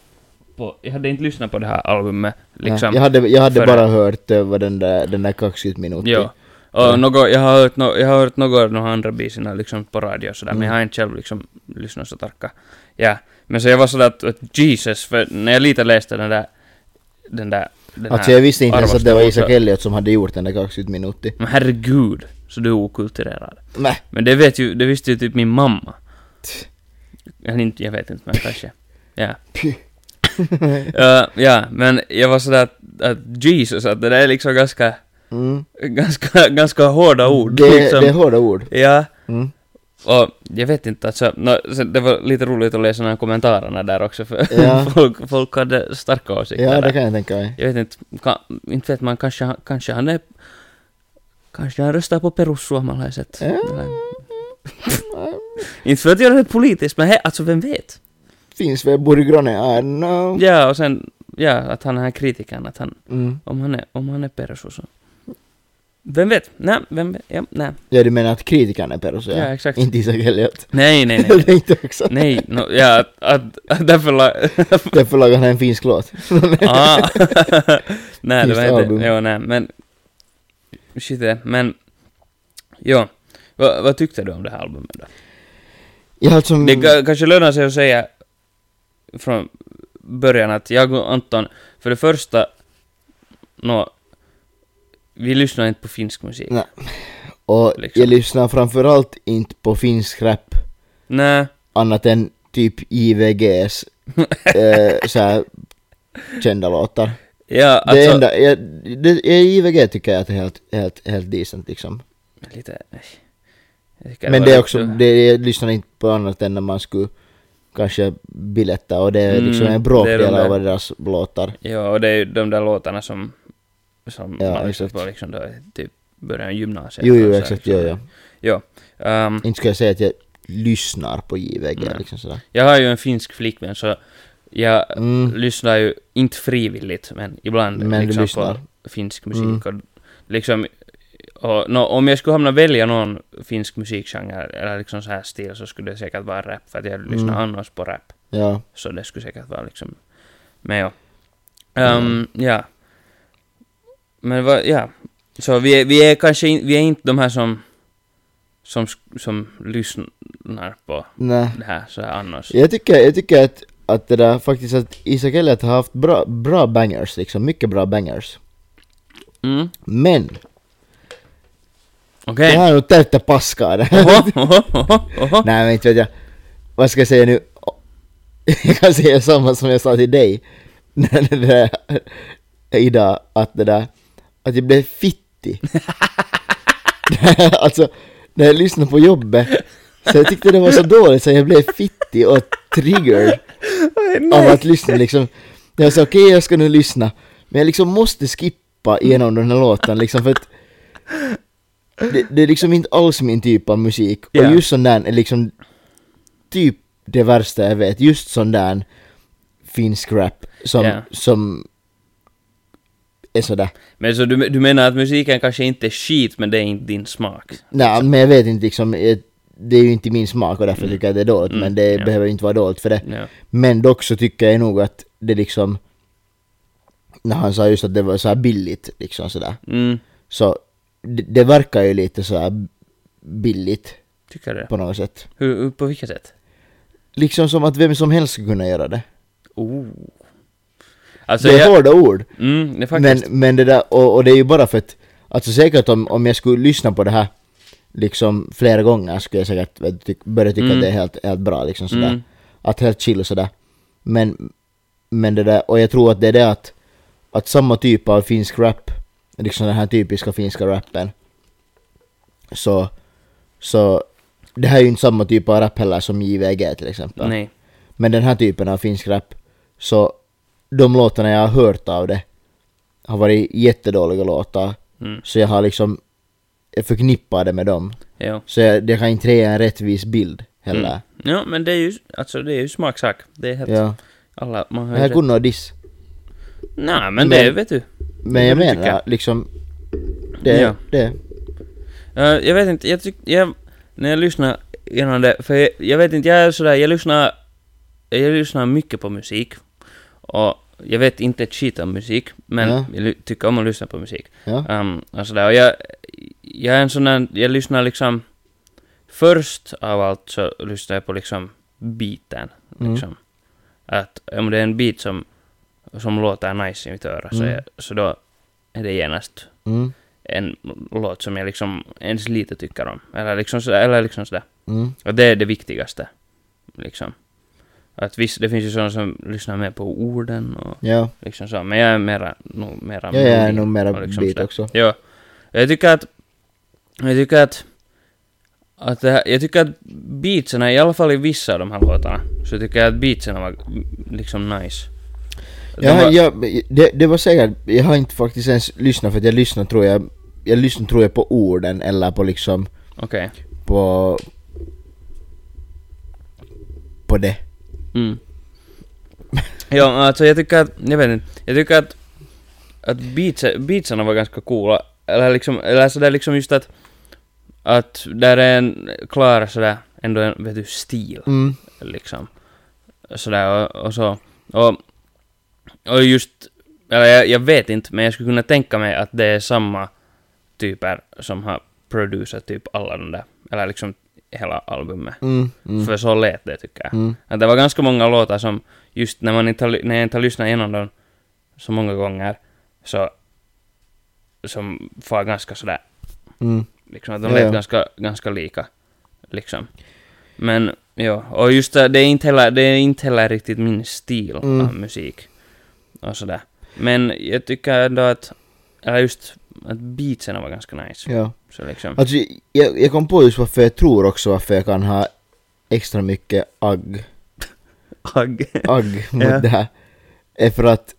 på, jag hade inte lyssnat på det här albumet, liksom. Ja, jag hade, jag hade före. bara hört vad den där, den där 20 minuter. Jo. Och Ja. något, jag har hört, no, jag har hört något av de andra biserna liksom på radio och sådär, men Mm. jag har inte själv liksom lyssnat så tarka. Ja, men så jag var sådär att, att Jesus, för när jag lite läste den där, den där, den Alltså jag visste inte ens att det var Isak Elliot som hade gjort den där 20 minuter. Men herregud, så du är okulturerad. Mäh. Men det vet ju, det visste ju typ min mamma. Eller inte, jag vet inte, men kanske. Ja. Ja, ja, men jag var sådär att, att Jesus, att det där är liksom ganska, Mm. ganska, ganska hårda ord. Det, liksom. det är hårda ord. Ja, Mm. och jag vet inte, alltså, no, det var lite roligt att läsa de här kommentarerna där också, för Ja. folk, folk hade starka åsikter Ja, det kan jag tänka mig. Jag vet inte, kan, inte vet man, kanske, kanske han är, kanske han röstar på perussuomalaiset. Ja. Inte för att göra det politiskt, men he, alltså vem vet? Finns väl Burgrone? I know. Ja, och sen, ja, att han är här kritikern, att han, Mm. om han är, om han är perus så. Vem vet? Nej, vem vet? Ja, nej. Ja, du menar att kritikern är Perus? Ja, exakt. Inte Isak Elliot. Nej, nej, Jag nej. tänkte också. nej, no, ja, att, att, att därför la... Därför lagade han en finsk låt. ah. nej, det var inte... album. Jo, nej, men... Shit, det, men... Jo. Vad, tyckte du om det här albumet då? Ja, alltså... Det ka- kanske lönar sig att säga från början att jag och Anton, för det första, nå, vi lyssnar inte på finsk musik. Nej. Och liksom. jag lyssnar framförallt inte på finsk rap Nej. annat än typ IVGs eh, såhär kända låtar. Ja, det alltså... enda, jag, det, IVG tycker jag att det är helt, helt, helt decent liksom. Lite... Men det är också, det, jag lyssnar inte på annat än när man skulle kanske biletta och det är Mm, liksom en det är bråkdel av deras låtar. Ja, och det är ju de där låtarna som, som Ja, man lyssnar på liksom då typ början av gymnasiet. Jo, jo, exakt, liksom. jo, jo. Jo. ehm, Inte ska jag säga att jag lyssnar på JVG Nej. liksom sådär. jag har ju en finsk flickvän så jag Mm. lyssnar ju, inte frivilligt, men ibland Men liksom lyssnar. på finsk musik. Mm. Och liksom, och, nå, om jag skulle hamna välja någon finsk musikgenre eller liksom så här stil så skulle det säkert vara rap, för att jag lyssnar Mm. annars på rap. Ja. Så det skulle säkert vara liksom... Men ja. Um, Ja. Men vad, ja. Så vi är, vi är kanske in, vi är inte de här som, som, som lyssnar på Nej. det här så här annars. Jag tycker, jag tycker att, att det där faktiskt att Isak Elliot har haft bra, bra bangers liksom, mycket bra bangers. Mm. Men, Okej. jag har nog täyttä paskaa där. Oho, oho, oho, oho. Nej men inte vet jag. Vad ska jag säga nu? Jag kan säga samma som jag sa till dig. Det idag, att det där, att jag blev fittig. alltså, när jag lyssnade på jobbet, så jag tyckte det var så dåligt så jag blev fittig och triggered av att lyssna liksom. Jag sa okej jag ska nu lyssna, men jag liksom måste skippa igenom den här låten liksom för att det, det är liksom inte alls min typ av musik. Ja. Och just sån där är liksom typ det värsta jag vet. Just sån där finsk rap som, Ja. som är sådär. Men så du, du menar att musiken kanske inte är skit, men det är inte din smak? Nej, men jag vet inte liksom, eh, det är ju inte min smak och därför Mm. tycker jag att det är dåligt, Mm, men det ja. behöver inte vara dåligt för det. Ja. Men dock så tycker jag nog att det liksom, när han sa just att det var så här billigt liksom sådär, Mm, så det, det verkar ju lite så här billigt tycker det. på något sätt. Hur, på vilket sätt? Liksom som att vem som helst skulle kunna göra det. Oh. Alltså det är jag... hårda ord. Mm, det Men, men det där, och, och det är ju bara för att, alltså säkert om, om jag skulle lyssna på det här liksom flera gånger skulle jag säkert tyck, börja tycka Mm. att det är helt, helt bra liksom sådär. Mm. Att helt chill och sådär. Men, men det där, och jag tror att det är det att, att samma typ av finsk rap, liksom den här typiska finska rappen, så, så det här är ju inte samma typ av rap heller som JVG till exempel. Nej. Men den här typen av finsk rap, så de låtarna jag har hört av det har varit jättedåliga låtar. Mm. Så jag har liksom, jag förknippar det med dem. Ja. Så jag, jag kan inte ge en rättvis bild heller. Mm. Ja, men det är ju, alltså det är ju smaksak. Det är helt... Ja. Alla, man har Jag rätt. kunnat diss. Nej, men det Men- vet du. Men jag Det menar jag. liksom, det, Ja. det. Eh, jag vet inte, jag tyckte, när jag lyssnar igenom det, för jag, jag vet inte, jag är sådär, jag lyssnar, jag lyssnar mycket på musik. Och jag vet inte ett skit om musik, men Ja. jag tycker om att lyssna på musik. Ja. Um, och sådär, och jag, jag är en sån där, jag lyssnar liksom, först av allt så lyssnar jag på liksom beaten, Mm. liksom. Att om det är en beat som, som låter nice i mitt öra, så, Mm. jag, så då är det genast Mm. en låt som jag liksom ens lite tycker om. Eller liksom, så, eller liksom sådär. Mm. Och det är det viktigaste. Liksom. Att visst, det finns ju sådana som lyssnar mer på orden och Ja. liksom så, men jag är mera, nog mera Ja, jag är nog mera liksom beat också. Ja. Jag tycker att, jag tycker att, att det här, jag tycker att beatsen, i alla fall i vissa av de här låtarna, så tycker jag att beatsen var liksom nice. De Ja, var- jag, det, det var säkert, jag har inte faktiskt ens lyssnat för att jag lyssnar tror jag, jag lyssnar tror jag på orden eller på liksom, Okej. på, på det. Mm. ja, alltså jag tycker att, jag vet inte, jag tycker att, att beats, beatsarna var ganska coola. Eller liksom, eller sådär liksom just att, att där är en klar sådär, ändå en, vet du, stil. Mm. liksom. Sådär och, och så. Och, och just, eller jag, jag vet inte, men jag skulle kunna tänka mig att det är samma typer som har producerat typ alla de där, eller liksom hela albumet. Mm. Mm. För så lät det tycker jag. Mm. Att det var ganska många låtar som, just när man inte när jag inte har lyssnat igenom dem så många gånger, så som var ganska sådär, Mm. liksom att de lät ja. ganska, ganska lika. Liksom. Men, ja, och just det, det är inte heller, det är inte heller riktigt min stil Mm. av musik. Och sådär. Men jag tycker ändå att, eller just att beatsen var ganska nice. Ja. Så liksom, Alltså, jag, jag kom på just varför jag tror också varför jag kan ha extra mycket agg, agg. agg mot Ja. det här. Är för att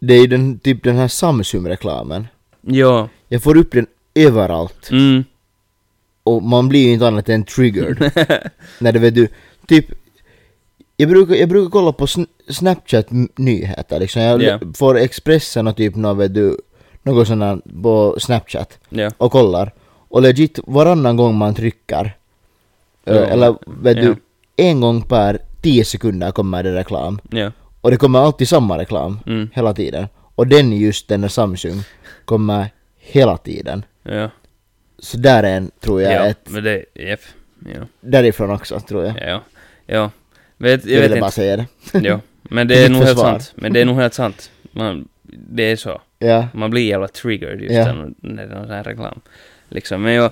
det är ju den, typ den här Samsung-reklamen. ja. Jag får upp den överallt. Mm. Och man blir ju inte annat än triggered. när det vet du, typ jag brukar, jag brukar kolla på sn- Snapchat-nyheter liksom. Jag Ja. får Expressen och typ något vet du, något sånt här på Snapchat ja. och kollar. Och legit varannan gång man trycker, eh, Ja. eller vet Ja. du, en gång per 10 sekunder kommer det reklam. Ja. Och det kommer alltid samma reklam, Mm. hela tiden. Och den just, den där Samsung, kommer hela tiden. Ja. Så där är en, tror jag, ja. ett, Men det, jep. Ja. därifrån också, tror jag. Ja. Ja. Vet, jag, Jag vet ville bara inte. säga det. Ja. Men det är ditt nog helt försvar. sant. Men det är nog helt sant. Man, det är så. Ja. Man blir jävla triggered just Ja. när, det är någon sån här reklam. Liksom, men jag...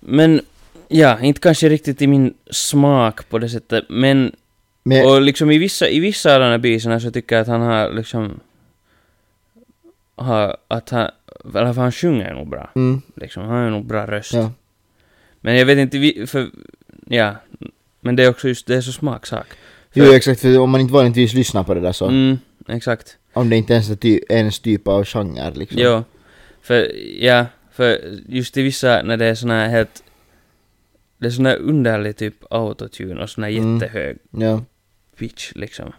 Men, ja, inte kanske riktigt i min smak på det sättet, men... Men, Och liksom i vissa, i vissa av de här bitarna så tycker jag att han har liksom... Har, att han... Eller för han sjunger nog bra. mm, Liksom, han har nog bra röst. ja. Men jag vet inte, för... Ja. Men det är också just, det är så smaksak. Jo exakt, för om man inte vanligtvis lyssnar på det där så, Mm, exakt. Om det inte ens är ty- ens typ av genre liksom. Jo. För, ja, för just i vissa, när det är såna här helt... Det är sån här underlig typ autotune och sån här Mm. jättehög Ja. pitch liksom.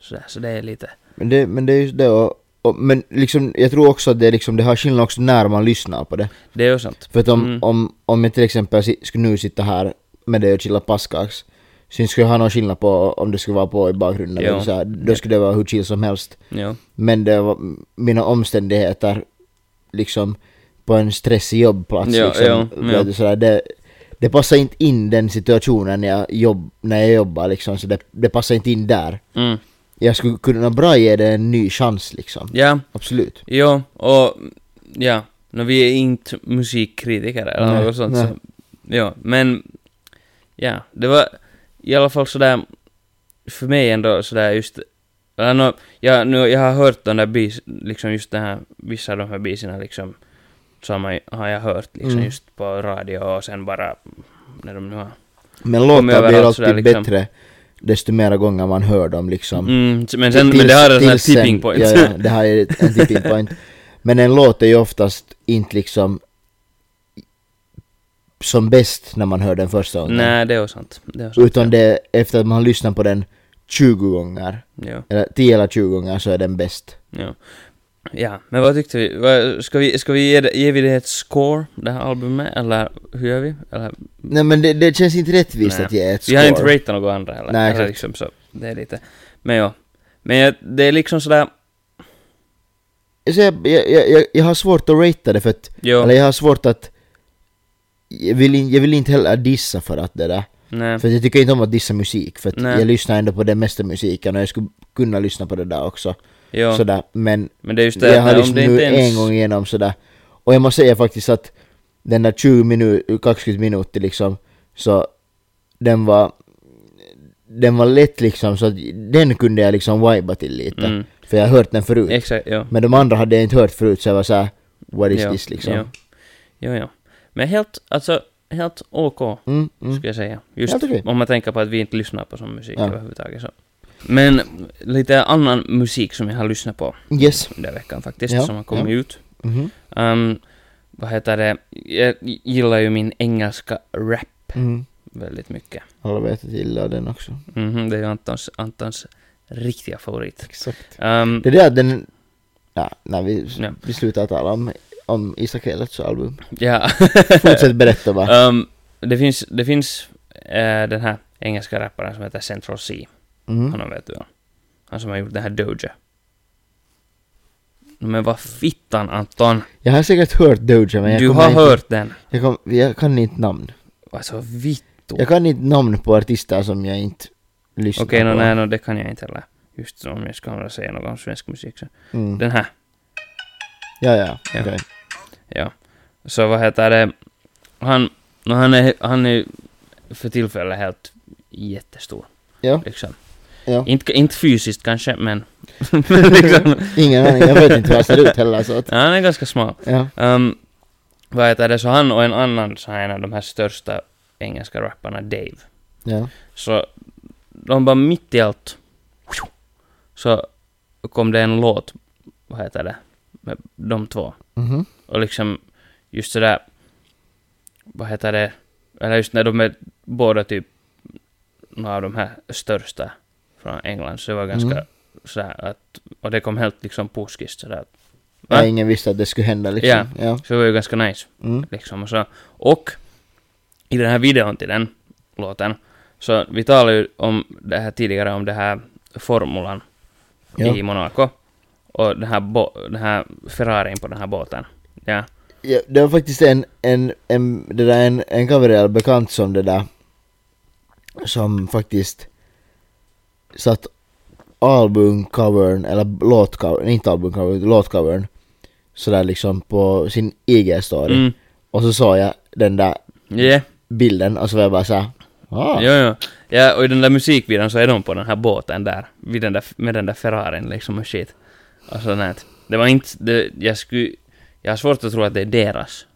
Sådär, så det är lite... Men det, men det är just det och, och, men liksom, jag tror också att det, liksom, det har skillnad också när man lyssnar på det. Det är ju sant. För att om, Mm. om, om jag till exempel skulle nu sitta här med dig och chilla passkax, så skulle jag ha någon skillnad på om det skulle vara på i bakgrunden eller så här, då skulle det vara hur chill som helst. Jo. Men det var mina omständigheter liksom på en stressig jobbplats Ja, liksom, ja, ja. du, sådär, det, det passar inte in den situationen när jag, jobb, när jag jobbar liksom, så det, det passar inte in där. Mm. Jag skulle kunna bra ge det en ny chans liksom. Ja, Absolut. jo, och... Ja. No, vi är inte musikkritiker eller Nej, något sånt så... Jo, men... Ja, det var i alla fall sådär... För mig ändå sådär just... No, jag, nu, jag har hört den där bis, liksom just den här, vissa av de här biserna liksom, som har, har jag hört liksom Mm. just på radio och sen bara när de nu har... Men låtar blir alltid liksom. bättre desto mera gånger man hör dem liksom. Mm, men sen, men Tills- det har en sån här tills sen- tipping point. Ja, ja, det har en tipping point. Men en låt är ju oftast inte liksom som bäst när man hör den första gången. Nej, det är sant. Det är sant. Utan det efter att man har lyssnat på den 20 gånger, Ja, eller 10 eller 20 gånger så är den bäst. ja. Ja, men vad tyckte vi? Vad, ska vi, ska vi ge, ge vi det ett score, det här albumet, eller hur gör vi? Eller, Nej men det, det känns inte rättvist Nej. att ge ett vi score. har inte ratat något andra heller. Nej, eller liksom så, det är lite... Men ja. Men jag, det är liksom sådär... Så jag, jag, jag, jag, jag har svårt att ratea det för att, Jo, eller jag har svårt att jag vill, jag vill inte heller dissa för att det där. nej. För jag tycker inte om att dissa musik, för jag lyssnar ändå på den mesta musiken och jag skulle kunna lyssna på det där också. Jo, Sådär, men men det är just det jag har om liksom nu ens... en gång igenom sådär. Och jag måste säga faktiskt att den där 20 minuter, 20 minuter liksom, så den var den var lätt liksom så att den kunde jag liksom viba till lite. Mm, För jag har hört den förut. exakt. Men de andra hade jag inte hört förut så jag var såhär, what is Jo, this liksom? Jo, jo, jo. Men helt, alltså, helt OK, Mm, mm. skulle jag säga. Just okej. om man tänker på att vi inte lyssnar på sån musik Ja. överhuvudtaget så. Men lite annan musik som jag har lyssnat på Yes. den veckan faktiskt, Ja, som har kommit ut. Mhm. Um, vad heter det? Jag gillar ju min engelska rap Mm. väldigt mycket. Alla vet att jag gillar den också. Mhm, det är ju Antons, Antons riktiga favorit. Exakt. Um, Det är det att den... Ja, när vi, Ja. vi slutar tala om, om Isak Elets album. ja. Fortsätt berätta bara. um, det finns, det finns eh, den här engelska rapparen som heter Central C. Mm. Honom vet du. Han som har gjort den här Doja. Men vad fittan Anton! Jag har säkert hört Doja men jag Du har inte, hört den! Jag, kom, jag kan inte namn. Alltså vittu! Jag kan inte namn på artister som jag inte lyssnar Okej, på. no, nej, no, det kan jag inte heller. Just om jag ska säga något om svensk musik så. Mm. Den här, Ja, ja. Ja. okej. Ja. Så vad heter det? Han, no, han är, han är för tillfället helt jättestor. Ja, Liksom. ja. Inte, inte fysiskt kanske, men... men liksom, Ingen aning, jag vet inte hur han ser ut heller så att... ja, han är ganska smal. Ja. Um, vad heter det? Så han och en annan, så en av de här största engelska rapparna, Dave. Ja. Så de bara mitt i allt så kom det en låt, vad heter det, med de två. Mhm. Och liksom just sådär, vad heter det, eller just när de är båda typ några av de här största från England, så det var ganska Mm. sådär att, och det kom helt liksom puskist sådär. Ja, Va? ingen visste att det skulle hända liksom. Ja. Ja. Så det var ju ganska nice. Mm. liksom och så. Och i den här videon till den låten, så vi talade ju om det här tidigare, om det här formulan Ja. i Monaco. Och den här, den här Ferrarin på den här båten. Ja. Ja, det var faktiskt en, en, en, det där, en, en coverell bekant som det där som faktiskt satt albumcovern, eller låtcovern, inte albumcovern, låtcovern sådär liksom på sin IG-story. Mm. Och så såg jag den där Yeah. bilden och så var jag bara såhär ah. Jo, jo. Ja, och i den där musikvideon så är de på den här båten där, vid den där, med den där Ferrarin liksom och shit. Och sådant. Det var inte, det, jag skulle, jag har svårt att tro att det är deras.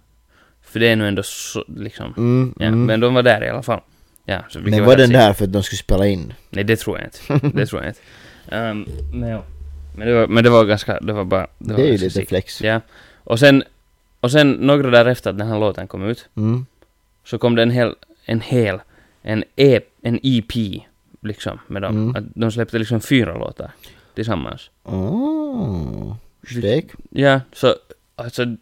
För det är nu ändå så, liksom, Mm, ja, mm. men de var där i alla fall. Ja, så Men var den där för att de skulle spela in? Nej, det tror jag inte. Det tror jag inte. Ehm, men ja. Men det var, men det var ganska, det var bara... Det, var är ju lite sick. flex. Ja. Och sen, och sen några dagar efter att den här låten kom ut, Mm. så kom det en hel, en hel, en, e, en EP, liksom, med dem. Mm. Att de släppte liksom fyra låtar tillsammans. Oh. Stek. Ja, så, alltså, Nu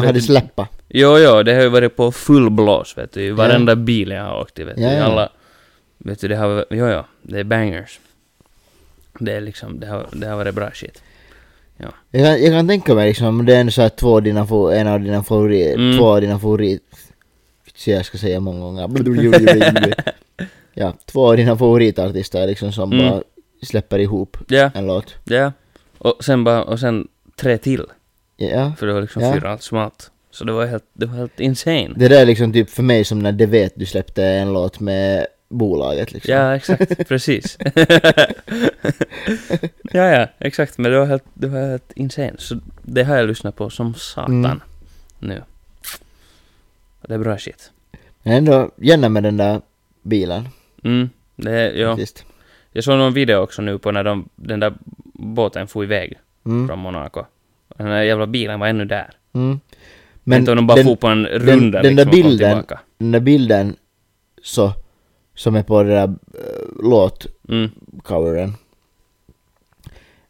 Vet har du- släppa. jo, jo, det har ju varit på full blås, vet du, i varenda bil jag har åkt i, vet du, Ja, ja. alla, vet du, det har, jo, jo, det är bangers. Det är liksom, det har, det har varit bra shit. Jag kan, jag kan tänka mig liksom, om det är en så här två dina, en av dina favorit, Mm. två av dina favorit... Så jag ska säga många gånger. ja, två av dina favoritartister liksom som Mm. bara släpper ihop Ja, en låt. ja. Och sen bara, och sen tre till. Ja. För det var liksom Ja. fyra allt. Så det var helt, det var helt insane. Det där är liksom typ för mig som när det vet du släppte en låt med bolaget liksom. Ja, exakt. Precis. ja, ja, exakt. Men det var helt, det var helt insane. Så det har jag lyssnat på som satan Mm. nu. Det är bra shit. Men ändå gärna med den där bilen. Mm, det ja. faktiskt. Jag såg någon video också nu på när de, den där båten for iväg Mm. från Monaco. Den där jävla bilen var ännu där. Mm. Men inte om de bara den, for på en runda den där liksom kom bilden- den där bilden så, som är på den där uh, låtcoveren. Mm.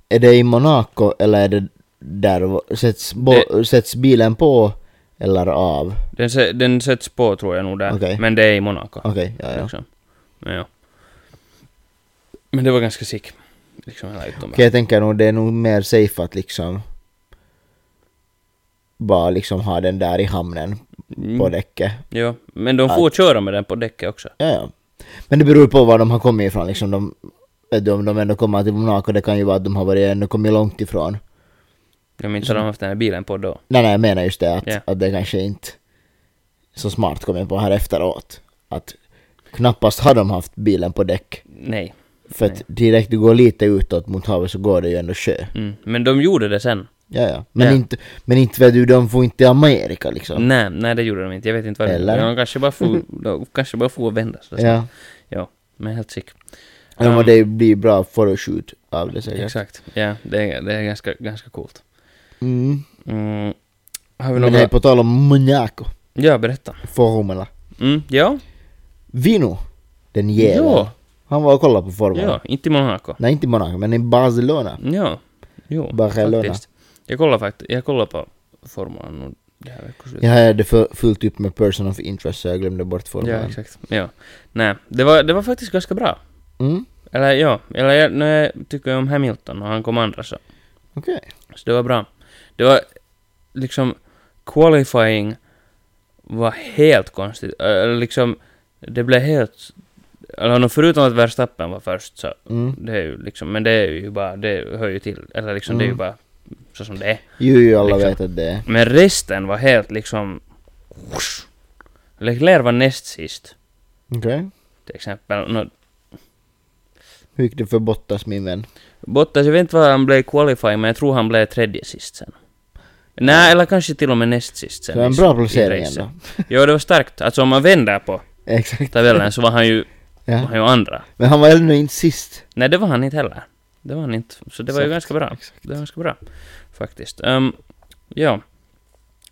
Är det i Monaco eller är det där sätts, bo, sätts bilen på eller av? Den, den sätts på tror jag nog där. Okej. Men det är i Monaco. Okej, ja ja. Liksom. Men, ja. Men det var ganska sick. Liksom hela. Okej, jag tänker nog det är nog mer safe att liksom bara liksom ha den där i hamnen Mm. på däcket. Ja, men de får köra med den på däcket också. Ja, ja. Men det beror på var de har kommit ifrån liksom. De, om de ändå kommer till Monaco, det kan ju vara att de har varit ändå kommit långt ifrån. Jag inte har de haft den här bilen på då. Nej, nej, jag menar just det att, Ja. att det kanske inte så smart kommit på här efteråt. Att knappast har de haft bilen på däck. Nej. För att direkt du går lite utåt mot havet så går det ju ändå sjö. Mm. Men de gjorde det sen. Ja, ja. Men, Ja. Inte, men inte vet du, de får inte till Amerika liksom. Nej, nej det gjorde de inte. Jag vet inte vad Eller? det De kanske bara får, de kanske bara får vända så Ja. ja. Men helt sick. Ja, Um, det blir bra photoshoot av det säkert. Exakt. Ja, det är, det är ganska, ganska coolt. Mm. Mm. Har vi Men några... hej, på tal om Monaco, Ja, berätta. Formula. Mm, ja. Vino, den jäveln. Ja. Han var och kollade på Formula. Ja, inte i Monaco. Nej, inte i Monaco, men i Barcelona. Ja. Jo, Barcelona. faktiskt. Jag kollar faktiskt, jag kollar på formulan nu det här veckoslutet. Jag hade för, fullt upp med person of interest så jag glömde bort Ja, Formula. exakt. Ja. Nej, det var, det var faktiskt ganska bra. Mm, Eller ja, eller jag, när jag tycker om Hamilton och han kom andra så, okej. så det var bra. Det var liksom, qualifying var helt konstigt. Eller liksom, det blev helt, eller förutom att Verstappen var först så, Mm. det är ju liksom, men det är ju bara, det hör ju till, eller liksom det är ju Mm. bara så som det är. Jo, jo, alla Liksom. vet att det är. Men resten var helt liksom... whoosh. Leclerc var näst sist, Okej. till exempel. Nå, Hur gick det för Bottas, min vän? Bottas, jag vet inte vad han blev qualifying, men jag tror han blev tredje sist sen. Nej, eller kanske till och med näst sist sen. Så en i- bra i placering ändå. Jo, det var starkt. Alltså om man vänder på Exakt. tabellen så var han ju, var Ja. han ju andra. Men han var ännu inte sist. Nej, det var han inte heller. Det var han inte. Så det var ju Exakt, ganska bra. exakt. Det var ganska bra. Faktiskt. Ehm, ja.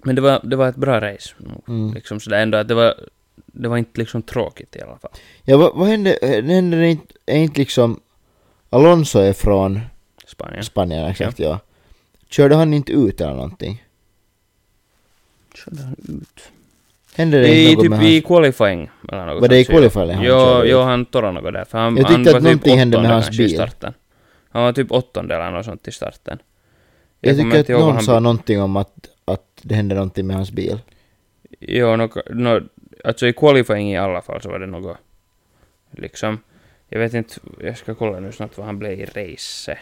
Men det var, det var ett bra race. Mm. Liksom sådär ändå att det var, det var inte liksom tråkigt i alla fall. Ja, vad, vad hände? Det hände inte, är inte liksom... Alonso är från Spanien. Spanien, exakt ja. Körde han inte ut eller någonting? Körde han ut? Hände det I, inte något typ med i hans... qualifying eller något Var det i qualifying han Jo, körde jo, han torrade något där. För han, Jag han tyckte var att typ någonting hände med hans bil. starten. Han var typ åttonde eller något sånt i starten. Jag kommer tycker att någon han- sa någonting om att, att det hände någonting med hans bil. Jo, no, no, alltså i qualifying i alla fall så var det något liksom. Jag vet inte, jag ska kolla nu snabbt vad han blev i racet.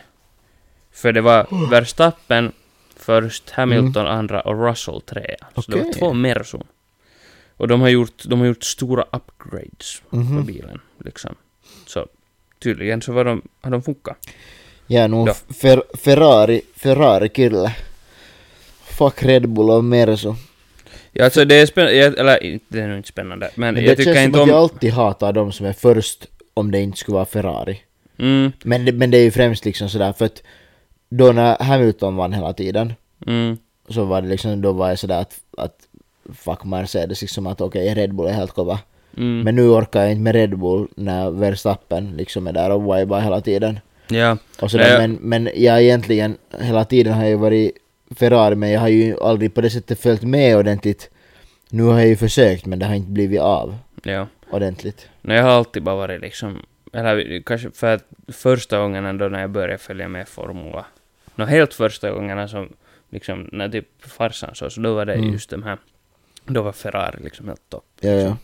För det var Verstappen först, Hamilton andra och Russell trea. Så det var Mm. Två Mersun. Och de har gjort, de har gjort stora upgrades på Mhm. bilen, liksom. Så tydligen så var de, har de funkat. Ja, nog Ja. Fer, Ferrari, Ferrari kille. Fuck Red Bull och Mersu. Ja, alltså det är spännande, eller det är nog inte spännande, men, Men jag det tycker känns inte som att om... jag alltid hatar de som är först om det inte skulle vara Ferrari. Mm, Men det, men det är ju främst liksom sådär för att då när Hamilton vann hela tiden mm, så var det liksom, då var jag sådär att, att fuck Mercedes liksom att okej Red Bull är helt kova. mm, Men nu orkar jag inte med Red Bull när Verstappen liksom är där och vibar hela tiden. Ja, Och sådär, Nej, men, men jag egentligen, hela tiden har jag varit Ferrari men jag har ju aldrig på det sättet följt med ordentligt. Nu har jag ju försökt men det har inte blivit av ja. ordentligt. Nej, jag har alltid bara varit liksom, eller kanske för att första gången ändå när jag började följa med Formula, nå helt första gångerna som, liksom, när typ farsan så, så då var det Mm. just de här, då var Ferrari liksom helt topp. Ja, ja.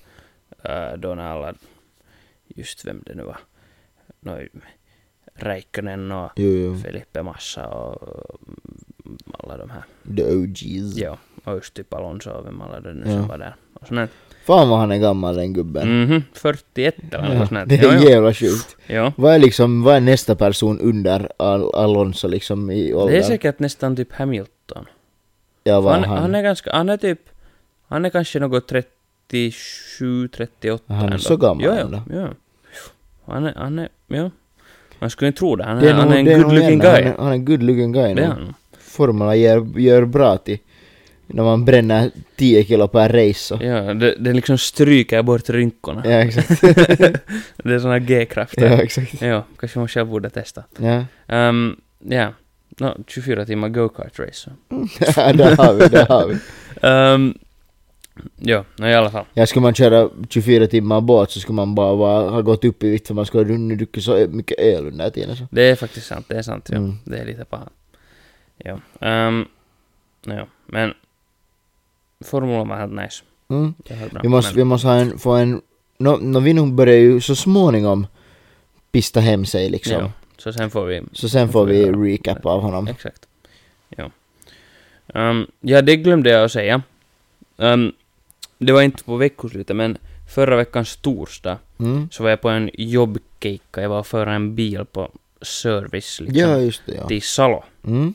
Äh, då när alla, just vem det nu var, nå, Räikkönen och Jo, jo. Felipe Massa och mm, alla de här. The OGs. Ja, och just typ Alonso och vem alla det nu Ja. som var där. Och sånt där. Fan vad han är gammal den gubben. Mhm, 41 eller Ja, något sånt det är Jo, jävla sjukt. Ja. Vad är liksom, vad är nästa person under Al Alonso liksom i ålder? Det är säkert nästan typ Hamilton. Ja, vad Han, han? han är ganska, han är typ, han är kanske något 37, 38 Han är ändå. så gammal jo, ändå. jo, jo. Han är, han är, ja. Man skulle inte tro det. Han är, Det han nog- är en det good looking guy. Han är, han är en good looking guy Det är han. Formula gör, gör bra till när man bränner 10 kilo per race så. Ja, det, det liksom stryker bort rynkorna. Ja, exakt. Det är såna G-krafter. ja, exakt. Ja, kanske man själv borde testa. Ja. Um, ja, no, 24 timmar go-kart race. så. ja, där har vi, där har vi. Um, ja, no, i alla fall. Ja, skulle man köra 24 timmar båt så skulle man bara vara, ha gått upp i vikt för man skulle ha runnit druckit så mycket öl under den tiden så. Det är faktiskt sant, det är sant. Ja. Mm. Det är lite paha. Ja. Um, ja, men Formula var helt nice. Mm. Bra. Vi måste, men, vi måste ha en, få en, no, no, vi nog börjar ju så småningom pista hem sig liksom. Ja, så sen får vi... Så sen får vi göra. recap av honom. Exakt. Ja. Um, ja, det glömde jag att säga. Um, det var inte på veckoslutet, men förra veckans torsdag Mm. så var jag på en jobbkeikka. Jag var förde en bil på service liksom, Ja, just det, ja. till Salo, Mm.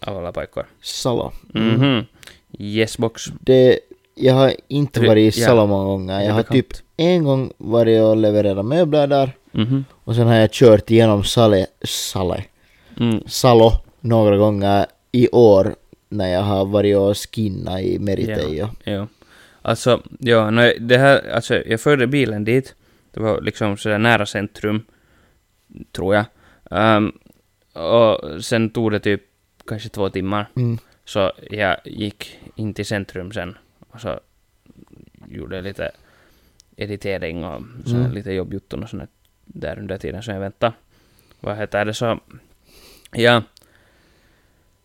av alla pojkar. Salo. Mhm. Yes box. Det, jag har inte varit i ja. Salo många gånger. Jag har typ en gång varit och levererat möbler där. Mhm. Och sen har jag kört igenom Sale, Sale, Mm. Salo några gånger i år när jag har varit och skinnat i Meritejo. Ja. Alltså, ja, no, det här, alltså jag förde bilen dit. Det var liksom sådär nära centrum, tror jag. Ehm, och sen tog det typ kanske två timmar. Mm. Så jag gick in till centrum sen och så gjorde jag lite editering och så Mm. lite jobbjutton och sånt där under tiden som jag väntade. Vad heter det så? Ja,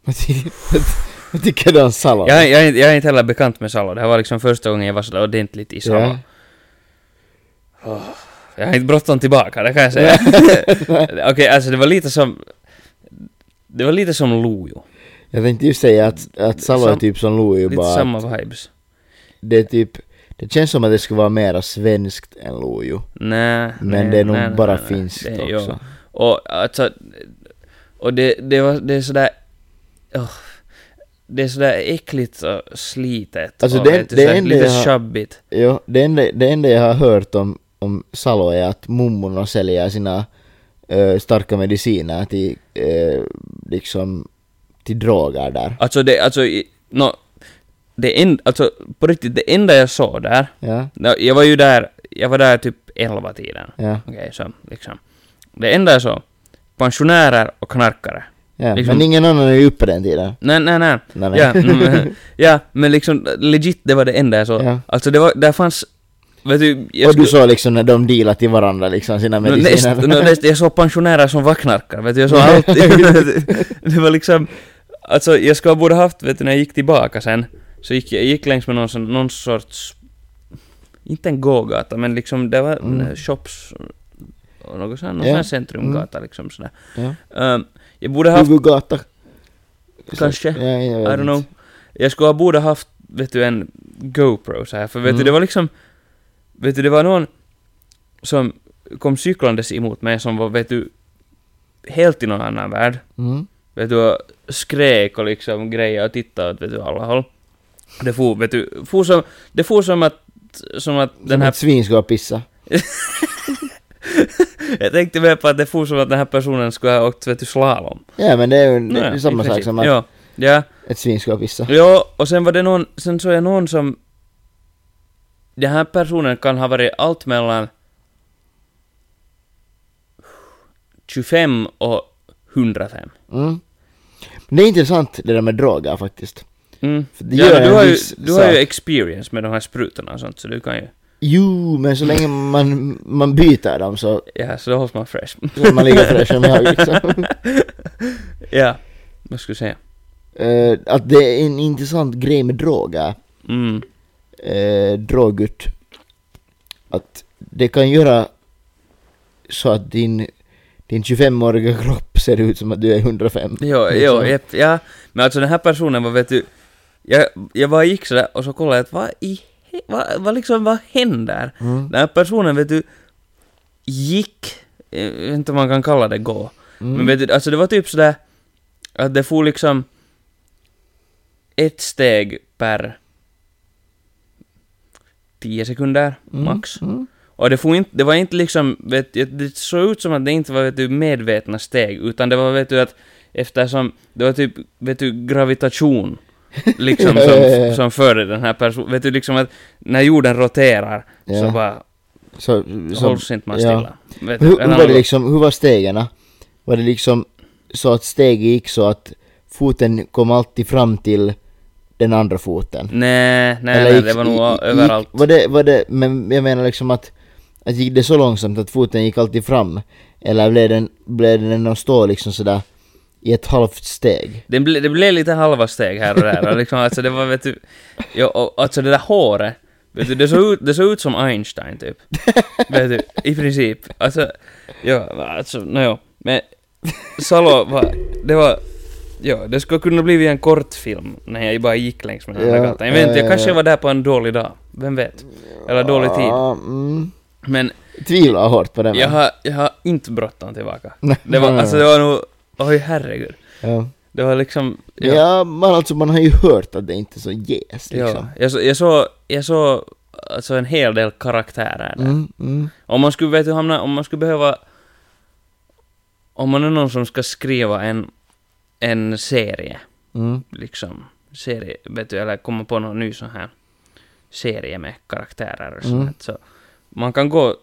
Vad ty- vad tycker du om Salo? jag, jag, är inte- jag är inte heller bekant med Salo. Det här var liksom första gången jag var sådär ordentligt i Salo. Ja. Jag har inte bråttom tillbaka, det kan jag säga. Okej, alltså det var lite som... Det var lite som Lojo. Jag tänkte ju säga att, att Salo är typ som Lite bara samma att vibes. det är typ det känns som att det skulle vara mera svenskt än Lojo. Nej, Men nej, det är nog nej, nej, bara nej, nej. finskt är- också. jo. Och alltså... Och det, det var det är sådär... åh, det är sådär äckligt och slitet. Alltså och det- det enda lite jag tjabbigt. Jo, det enda, det enda jag har hört om, om Salo är att mummorna säljer sina eh, starka mediciner till eh, liksom till droger där. Alltså det, alltså... No, det en, alltså på riktigt, det enda jag såg där... Ja, Jag var ju där, jag var där typ 11 tiden. ja, Okej, så liksom. Det enda jag såg, pensionärer och knarkare. Ja. Liksom- Men ingen annan är ju uppe den tiden. Nej, nej, nej. Nej, nej. Ja, mm, ja, men liksom legit, det var det enda jag såg. Ja. Alltså det var, där fanns, vet du, jag och du såg liksom när de dealar till varandra liksom sina mediciner. näst, no, näst, jag såg pensionärer som var knarkare, vet du, jag såg allt. det var liksom, alltså jag skulle ha borde haft, vet du, när jag gick tillbaka sen, så gick jag gick längs med någon, sån- någon sorts, inte en gågata, men liksom det var Mm. shops något sånt, någon här centrumgata liksom sådär. ja. Um, jag borde haft, Huvudgata. Kanske. Ja, jag I don't know, jag skulle ha borde haft, vet du, en GoPro så här, för vet du, Mm. det var liksom, vet du, det var någon som kom cyklandes emot mig som var, vet du, helt i någon annan värld. Mm. Vet du, skrek och liksom grejer och tittade åt vet du, alla håll. Det får, vet du, får som, det får som att, som att den Som här ett svin ska pissa. Jag tänkte mer på att det får som att den här personen skulle ha åkt vet du, slalom. Ja men det är ju det är ju samma sak som att Ja, ja, ett svin ska pissa. ja, och sen var det någon, sen såg jag någon som... Den här personen kan ha varit allt mellan 25 och 105. Mm. Det är intressant det där med droger faktiskt. Mm. Ja, du har, ju, du har ju experience med de här sprutorna och sånt, så du kan ju... Jo, men så länge man, man byter dem så, Ja, så då hålls man fresh. så man lika fräsch som jag liksom. ja, vad skulle du säga? Eh, att det är en intressant grej med droger, Mm. uh, drogut, att det kan göra så att din, din 25-åriga kropp ser ut som att du är 105. Jo, Liksom. jo, ja. Men alltså den här personen var, vet du, jag, jag bara gick sådär och så kollade jag att vad i vad, vad liksom, vad händer? Mm. Den här personen, vet du, gick, jag vet inte om man kan kalla det gå, Mm. men vet du, alltså det var typ sådär att det får liksom ett steg per 10 sekunder, Mm. max. Mm. Och det, får inte, det var inte liksom, vet, det såg ut som att det inte var vet du, medvetna steg, utan det var vet du att eftersom det var typ, vet du, gravitation liksom Ja, ja, ja, som, ja. som förde den här personen, vet du liksom att när jorden roterar så Ja. bara Så, så, hålls inte man ja. stilla. Vet du, Hur, hur var det liksom, hur var stegen? Var det liksom så att steget gick så att foten kom alltid fram till den andra foten? Nej, nej, Eller nej, gick- det var nog gick- överallt. Var, det, var det, men jag menar liksom att, att gick det så långsamt att foten gick alltid fram? Eller blev den, blev den att stå liksom sådär i ett halvt steg? Det, ble, det blev lite halva steg här och där. Och liksom, alltså det var, vet du, ja, och, alltså det där håret, vet du, det såg ut, det såg ut som Einstein typ. vet du, i princip. Alltså, ja, alltså, nåjo. Men Salo var, det var, ja, det skulle kunna bli en kortfilm när jag bara gick längs med den här Ja, gatan. Jag vet inte, ja, jag ja, kanske var där på en dålig dag. Vem vet? Eller dålig tid. Mm, Men tvivlar hårt på det. men- jag har, jag har inte bråttom tillbaka. Nej, Det var, alltså det var nog, oj herregud. Ja. Det var liksom, Ja, man, alltså, man har ju hört att det inte är så jäst liksom. Ja, jag, så, jag såg, jag såg alltså en hel del karaktärer där. Mm, mm. Om man skulle, vet du, hamna, om man skulle behöva... Om man är någon som ska skriva en, en serie, Mm. liksom, serie, vet du, eller komma på någon ny sån här serie med karaktärer och Mm. sånt, så man kan gå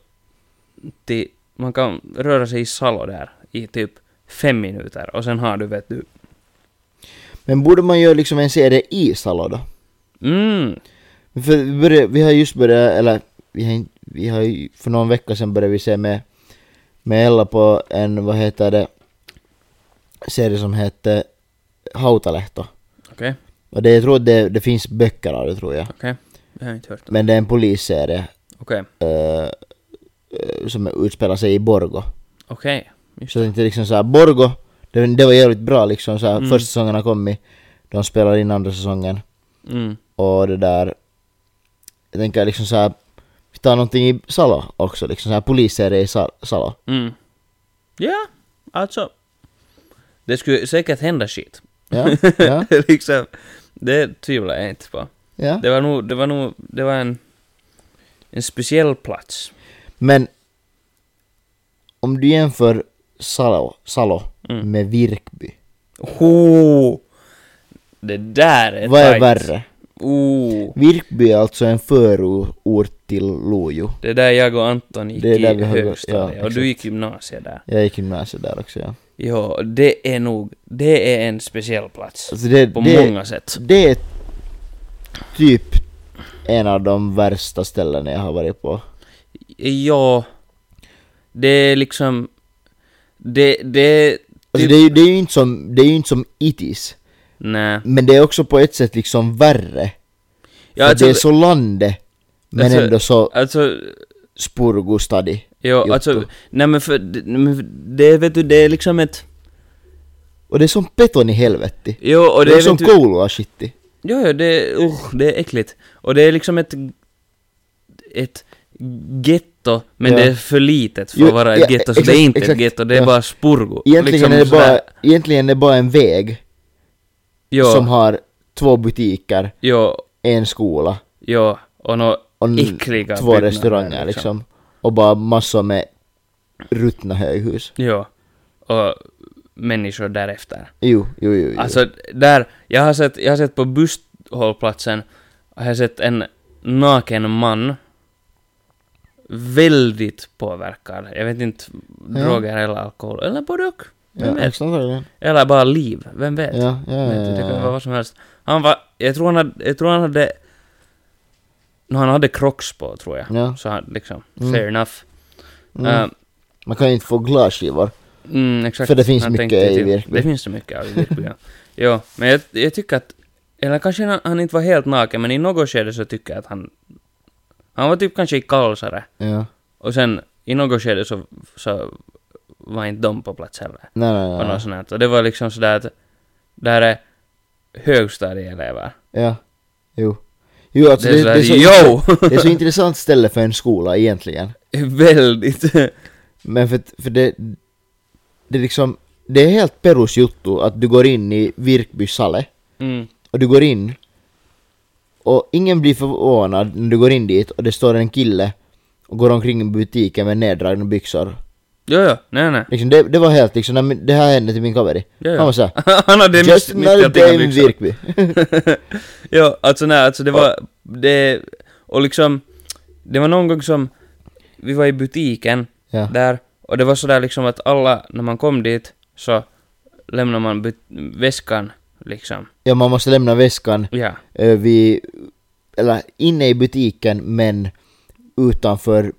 till, man kan röra sig i Salo där i typ fem minuter och sen har du, vet du, Men borde man göra liksom en serie i Salo då? mm, För vi, började, vi har just börjat, eller vi har, vi har för någon vecka sedan började vi se med, med Ella på en, vad heter det, serie som heter Hautalehto. okej, Och det, jag tror det, det finns böcker av det tror jag. okej, det har jag inte hört. Men det är en polisserie Okej, eh, eh, som utspelar sig i Borgo. okej, Så jag tänkte liksom såhär, Borgo, det, det var jävligt bra liksom såhär, Mm. första säsongen har kommit, de spelar in andra säsongen. Mm. Och det där, jag tänker liksom såhär, vi tar någonting i Salo också, liksom såhär polisserie i Sa- Salo. Mm. Ja, alltså. Det skulle säkert hända shit. Ja, ja, liksom, det tvivlar jag inte på. ja. Det var nog, det var nog, det var en, en speciell plats. Men om du jämför Salo, Salo Mm. med Virkby, Oh, det där är vad är värre? Oh, Virkby är alltså en förort till Lojo. det är där jag och Anton gick Det är där i högstadiet. ja, och du gick gymnasiet där. Jag gick gymnasiet där också ja. Jo, det är nog, det är en speciell plats. Alltså det, På det, många sätt. det är typ en av de värsta ställena jag har varit på. Ja, det är liksom, det, det, Alltså det, är det är ju inte som, det är ju inte som itis. nej. Men det är också på ett sätt liksom värre. Ja, alltså, det är så lande, men alltså- ändå så alltså spurgostadi. Jo, alltså, nej men för, det- vet du, det är liksom ett... Och det är som peton i helvetti. Jo, och det, det, är som koulua shitti. Jo, jo, det, är- usch, det är äckligt. Och det är liksom ett... Ett getto, men Ja. det är för litet för att vara ett ja, getto, så det exakt, är inte ett exakt, getto, det är ja. bara spurgo. Egentligen, liksom är det bara, sådär- egentligen är det bara en väg Jo, som har två butiker, jo, en skola Jo, och nå och n- äckliga två restauranger liksom. Och bara massor med ruttna höghus. Jo. Och människor därefter. Jo, jo, jo. jo. Alltså, där, jag har sett, jag har sett på busshållplatsen, har jag sett en naken man väldigt påverkad. Jag vet inte, Ja. droger eller alkohol, eller både och. Vem ja, vet? antagligen. Eller bara liv, vem vet? Ja, ja, ja, Vet det kan ja, vara ja. vad som helst. Han var, jag tror han hade, jag tror han hade, han hade crocs på tror jag. Ja. Så han liksom, Mm. fair enough. Mm. Uh, Man kan ju inte få glasskivor. mm, exakt. För det finns Han mycket i Virkby. Det finns så mycket av i Virkby, ja. Jo, men jag, jag tycker att, eller kanske han, han inte var helt naken, men i något skede så tycker jag att han, han var typ kanske i kalsare. Ja. Och sen i något skede så, så var inte de på plats heller. Nej, nej, Och nej. något sånt här. Och det var liksom sådär att, där är högstadieelever. Ja. Jo. Jo, alltså det det, det, är så, jo! det är så intressant ställe för en skola egentligen. Väldigt. Men för, för det, det är liksom, det är helt perus juttu att du går in i Virkby Sale Mm. och du går in och ingen blir förvånad när du går in dit och det står en kille och går omkring i butiken med neddragna byxor. Jo, jo, nej, nej. Liksom det, det var helt liksom, men det här hände till min jo. Han var såhär, Han hade just another day in. Virkby. jo, alltså nej, alltså det var, det, och liksom, det var någon gång som, vi var i butiken ja. där, och det var sådär liksom att alla, när man kom dit, så lämnar man väskan, liksom. ja, man måste lämna väskan Ja, eh, vid, eller inne i butiken men utanför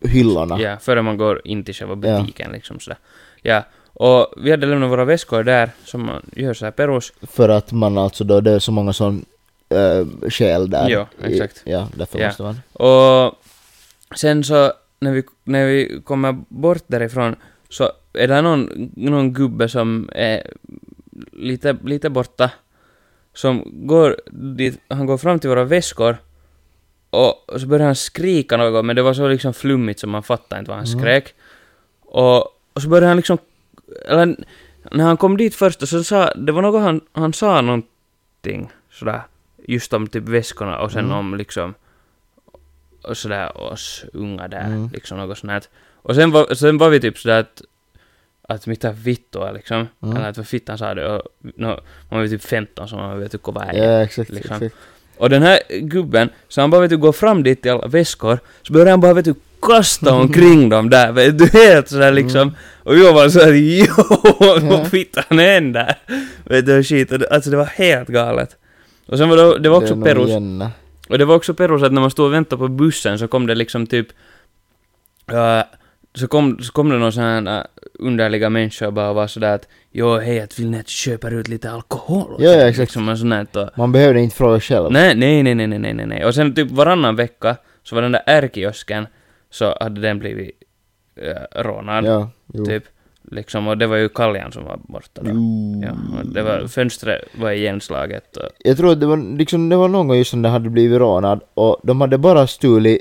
hyllorna. ja, före man går in till själva Ja. butiken, liksom sådär. Ja, och vi hade lämnat våra väskor där, som man gör såhär perus. För att man alltså då, det är så många som äh, skäl där. Ja, exakt. I, ja, därför Ja. måste man. Och sen så, när vi, när vi kommer bort därifrån, så är det någon, någon gubbe som är lite, lite borta, som går dit, han går fram till våra väskor, och, så börjar han skrika något, men det var så liksom flummigt så man fattade inte vad han Mm. skrek. Och, och så började han liksom, eller när han kom dit först, så sa, det var något han, han sa någonting sådär, just om typ väskorna och sen Mm. om liksom och sådär oss unga där, Mm. liksom något sånt här. Och sen var, sen var vi typ sådär att att mitä vittua liksom, Mm. eller att vad fittan sa det och no, man ju typ 15 så man vet ju vad är Ja, exakt, liksom. exakt. Och den här gubben, så han bara vet du går fram dit till alla väskor, så börjar han bara vet du kasta omkring dem där, vet du, helt sådär liksom. Och jag var såhär jo, vad fittan händer? Vet du, shit, det, alltså det var helt galet. Och sen var det, det var också är nog perus, och det var också perus att när man stod och väntade på bussen så kom det liksom typ... Uh, så, kom, så kom det någon sån här uh, underliga människor och bara var sådär att Jo, hej, att vill ni att köper ut lite alkohol? Ja, ja, exakt. Liksom och sånt och, Man behövde inte fråga själv. nej, nej, nej, nej, nej, nej, nej. Och sen typ varannan vecka så var den där ärkiosken så hade den blivit uh, rånad, Ja, jo. typ. Liksom, och det var ju Kaljan som var borta då. Jo. Ja, det var, fönstret var igenslaget och... Jag tror att det var liksom, det var någon gång just som det hade blivit rånad och de hade bara stulit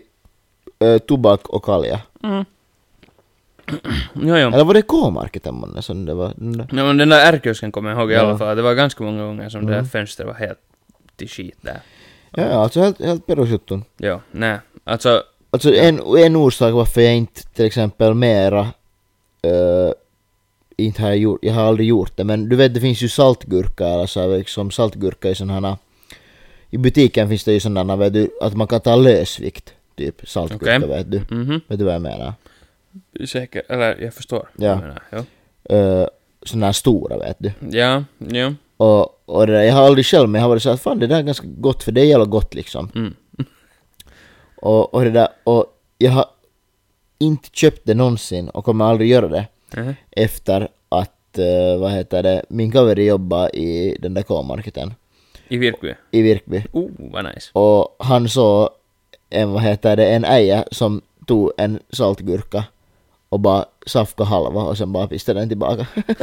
äh, tobak och kalja. Mm. jo, jo. Eller var det K-marketen månne som det var? Den där? Ja, men den där ärkiosken kommer jag ihåg i Ja. alla fall. Det var ganska många gånger som det Mm. där fönstret var helt till skit där. Ja, ja, alltså helt, helt perusjuttun. Jo, nej. Alltså, Alltså en, en orsak varför jag inte till exempel mera äh, inte har jag gjort, jag har aldrig gjort det men du vet det finns ju saltgurka eller så här, liksom saltgurka i sådana i butiken finns det ju sådana vet du att man kan ta lösvikt typ saltgurka Okej. vet du mhm. vet du vad jag menar? Säkert, eller jag förstår. Ja. Menar, jo. Uh, sådana här stora vet du Ja, jo. och, och det där, jag har aldrig själv men jag har varit så att fan det där är ganska gott för det är jävla gott liksom Mm. och, och det där och jag har inte köpt det någonsin och kommer aldrig göra det Mhm. efter att, eh, vad heter det, min kaveri jobbar i den där K-marketen I Virkby. i Virkby. Oh, vad nice. Och han såg en, vad heter det, en äja som tog en saltgurka och bara safka halva och sen bara pistade den tillbaka.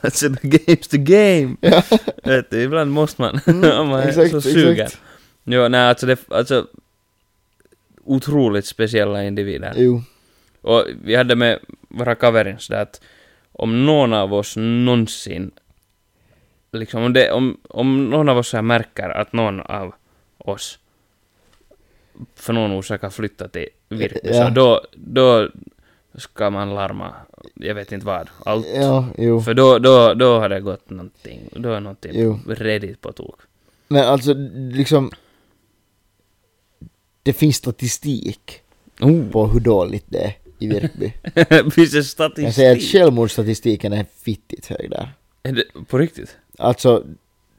Alltså, game's the game. Ja. Vet du, ibland måste man. Mm, om man är exakt, så sugen. Jo, nej, alltså det, alltså otroligt speciella individer. Jo. Och vi hade med våra kaverin sådär att om någon av oss någonsin liksom om, det, om, om någon av oss här märker att någon av oss för någon orsak har flyttat till Virkby, Ja. så då, då ska man larma, jag vet inte vad, allt. Ja, jo. För då, då, då har det gått någonting, då är någonting Jo. redigt på tok. Men alltså liksom... Det finns statistik Oh. på hur dåligt det är i Virkby. Finns det Jag statistik? säger att självmordsstatistiken är fittigt hög där. Är det på riktigt? Alltså,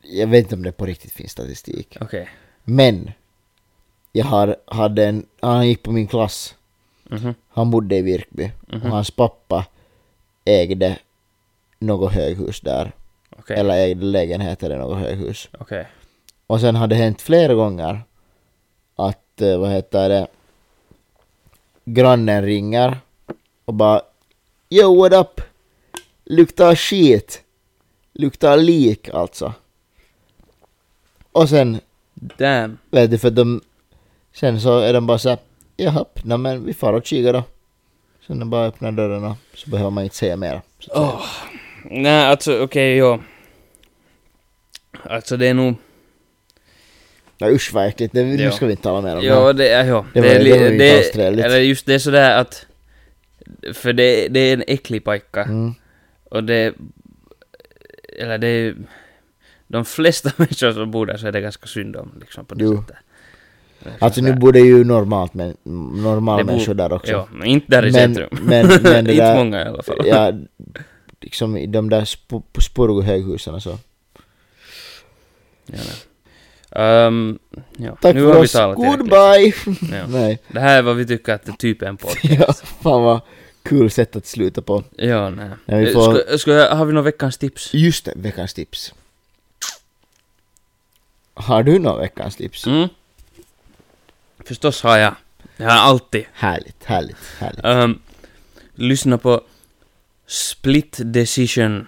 jag vet inte om det på riktigt finns statistik. Okej. Men, jag har, hade en, han gick på min klass, Mhm. han bodde i Virkby. Mhm. Och hans pappa ägde något höghus där. Okej. Eller ägde lägenheter i något höghus. Okej. Och sen hade det hänt flera gånger att, eh, vad heter det, grannen ringer och bara Yo what up? Luktar skit. Luktar lik alltså. Och sen, Damn. vet du för de, sen så är de bara såhär Jaha, nej men vi far och kikar då. Sen de bara öppnar och så behöver man inte säga mer. Så. Åh. Nej, alltså okej, jo. Alltså det är nog... Nej, usch vad äckligt, det, nu Ja. ska vi inte tala mer om det. Här. det är jo. Det var- är det li- var alls trevligt. Eller just det är sådär att... För det, det är en äcklig pajka. Mm. Och det... Eller det är... De flesta människor som bor där så är det ganska synd om, liksom på det Jo. sättet. Det Alltså nu sådär. borde ju normalt men, normala Det människor där också. Ja, men inte där i Men- centrum. men- men det inte där- många i alla fall. ja, liksom i de där sp- Spurgo höghusen och så. Ja, nej. Ehm, ja. Tack nu för har vi oss, talat tillräckligt. goodbye! Ja. Nej, Det här är vad vi tycker att det typ är en podcast. ja, fan vad kul sätt att sluta på. Ja, nej. Ja, vi får- Ska, ska har vi någon veckans tips? Just det, veckans tips. Har du någon veckans tips? Mm. Förstås har jag. Jag har alltid. Härligt, härligt, härligt. Um, lyssna på Split Decision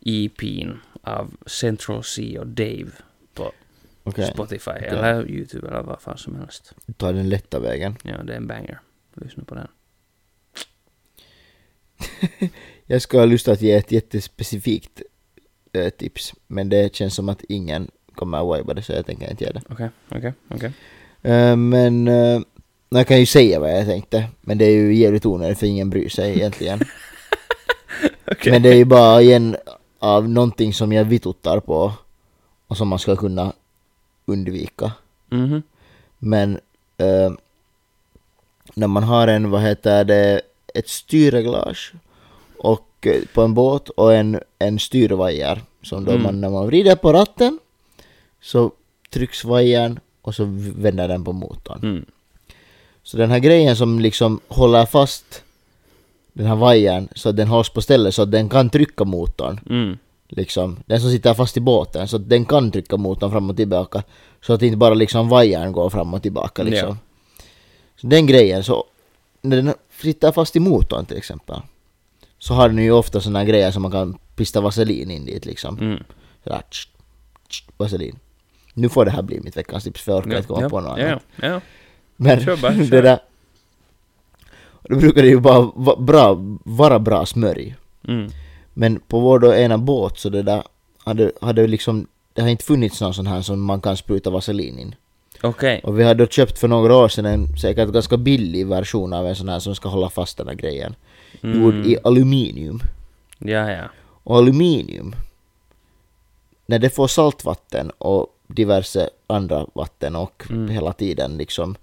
EPn av Central C och Dave på Okej, Spotify eller YouTube eller vad fan som helst. ta den lätta vägen. Ja, det är en banger. Lyssna på den. Jag ska ha lust att ge ett jättespecifikt eh, tips, men det känns som att ingen kommer att det så jag tänker inte ge det. Okej, okej, okej. Eh, men uh, jag kan ju säga vad jag tänkte, men det är ju jävligt onödigt för ingen bryr sig egentligen. Okej. Men det är ju bara igen av någonting som jag vituttar på och som man ska kunna undvika. Mhm. Men eh, när man har en, vad heter det, ett styrreglage och eh, på en båt och en, en styrvajer som då Mm. man, när man vrider på ratten så trycks vajern och så vänder den på motorn. Mm. Så den här grejen som liksom håller fast den här vajern så att den hålls på stället så att den kan trycka motorn. Mm. Liksom, den som sitter fast i båten så att den kan trycka motorn fram och tillbaka. Så att inte bara liksom vajern går fram och tillbaka liksom. Så den grejen så, när den sitter fast i motorn till exempel. Så har den ju ofta såna här grejer som man kan pista vaselin in dit liksom. Mm. Sådär, tsch, tsch, vaselin. Nu får det här bli mitt veckans tips för jag orkar Ja, inte komma ja, på något ja, annat. ja, ja. Men Kör bara, det kör. där... Och Då brukar det ju bara va, bra, vara bra smörj. Mm. Men på vår då ena båt så det där hade, hade liksom, det har inte funnits någon sån här som man kan spruta vaselin in. Okej. Och vi hade då köpt för några år sedan en säkert ganska billig version av en sån här som ska hålla fast den här grejen. Gjord Mm. i aluminium. Ja, ja. Och aluminium, när det får saltvatten och diverse andra vatten och Mm. hela tiden liksom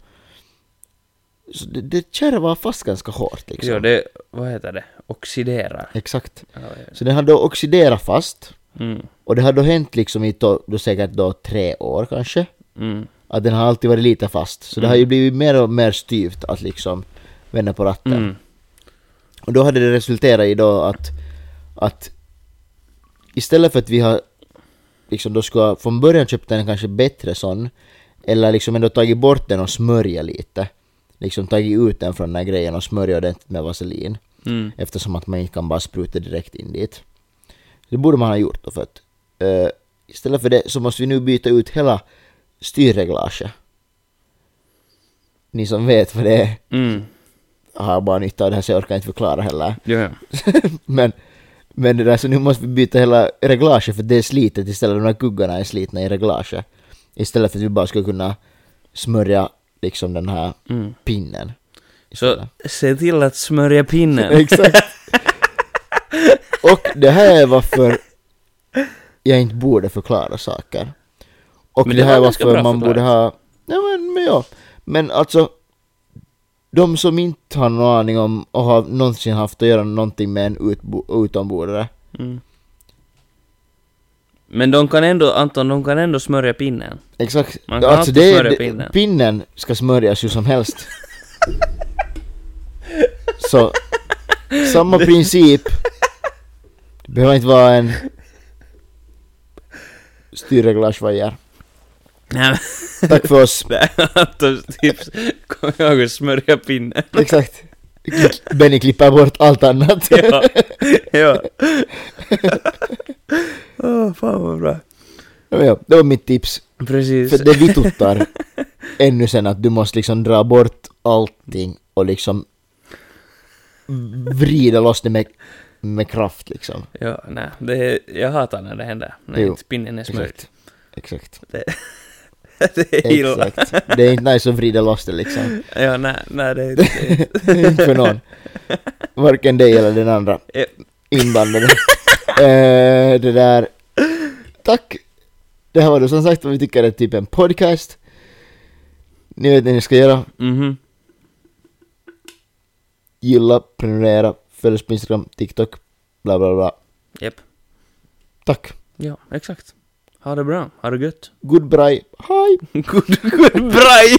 så det, det kärvar fast ganska hårt liksom. Jo, det, vad heter det? Oxiderar. Exakt. Ja, ja. Så den hade då oxiderat fast Mm. och det hade då hänt liksom i då, då säkert då tre år kanske. Mm. Att den har alltid varit lite fast. Så det har ju blivit mer och mer styvt att liksom vända på ratten. Mm. Och då hade det resulterat i då att, att istället för att vi har liksom då skulle ha från början köpt en kanske bättre sån eller liksom ändå tagit bort den och smörja lite. Liksom tagit ut den från den här grejen och smörja ordentligt med vaselin. Mm. Eftersom att man inte kan bara spruta direkt in dit. Det borde man ha gjort då för att eh, istället för det så måste vi nu byta ut hela styrreglaget. Ni som vet vad det är Mm. har bara nytta av det här så jag orkar inte förklara heller. Ja. Men Men det där, så nu måste vi byta hela reglaget för det är slitet istället, de här kuggarna är slitna i reglaget. Istället för att vi bara ska kunna smörja liksom den här Mm. pinnen. Så istället. se till att smörja pinnen. Exakt. Och det här är varför jag inte borde förklara saker. Och Men det, det här är varför man borde ha... Ja men, men ja. Men alltså... De som inte har någon aning om och har någonsin haft att göra någonting med en utombordare. Mm. Men de kan ändå, Anton, de kan ändå smörja pinnen. Exakt. Man kan alltså det, smörja pinnen. pinnen ska smörjas hur som helst. Så, samma princip. Det behöver inte vara en styrreglagevajer. Nej Tack för oss. Antons tips, kom ihåg att smörja pinnen. Exakt. Benny klipper bort allt annat. ja. ja. Åh, fan vad bra. Ja, ja, det var mitt tips. Precis. För det vituttar ännu sen att du måste liksom dra bort allting och liksom vrida loss det med, med kraft liksom. Ja, nej, det jag hatar när det händer. När Jo, inte pinnen är smörjd. Exakt. Exakt. det är illa. Exakt. Det är inte nice att vrida loss det liksom. Ja, nej, nej, det är är- Det är inte för någon. Varken dig eller den andra inblandade. eh, det där. Tack. Det här var då som sagt vad vi tycker är typ en podcast. Ni vet vad ni ska göra. Mhm. Gilla, prenumerera, följ oss på Instagram, TikTok, bla bla bla. Japp. Tack. Ja, exakt. Ha det bra, ha det gött. Good braj. Hej! good, good braj!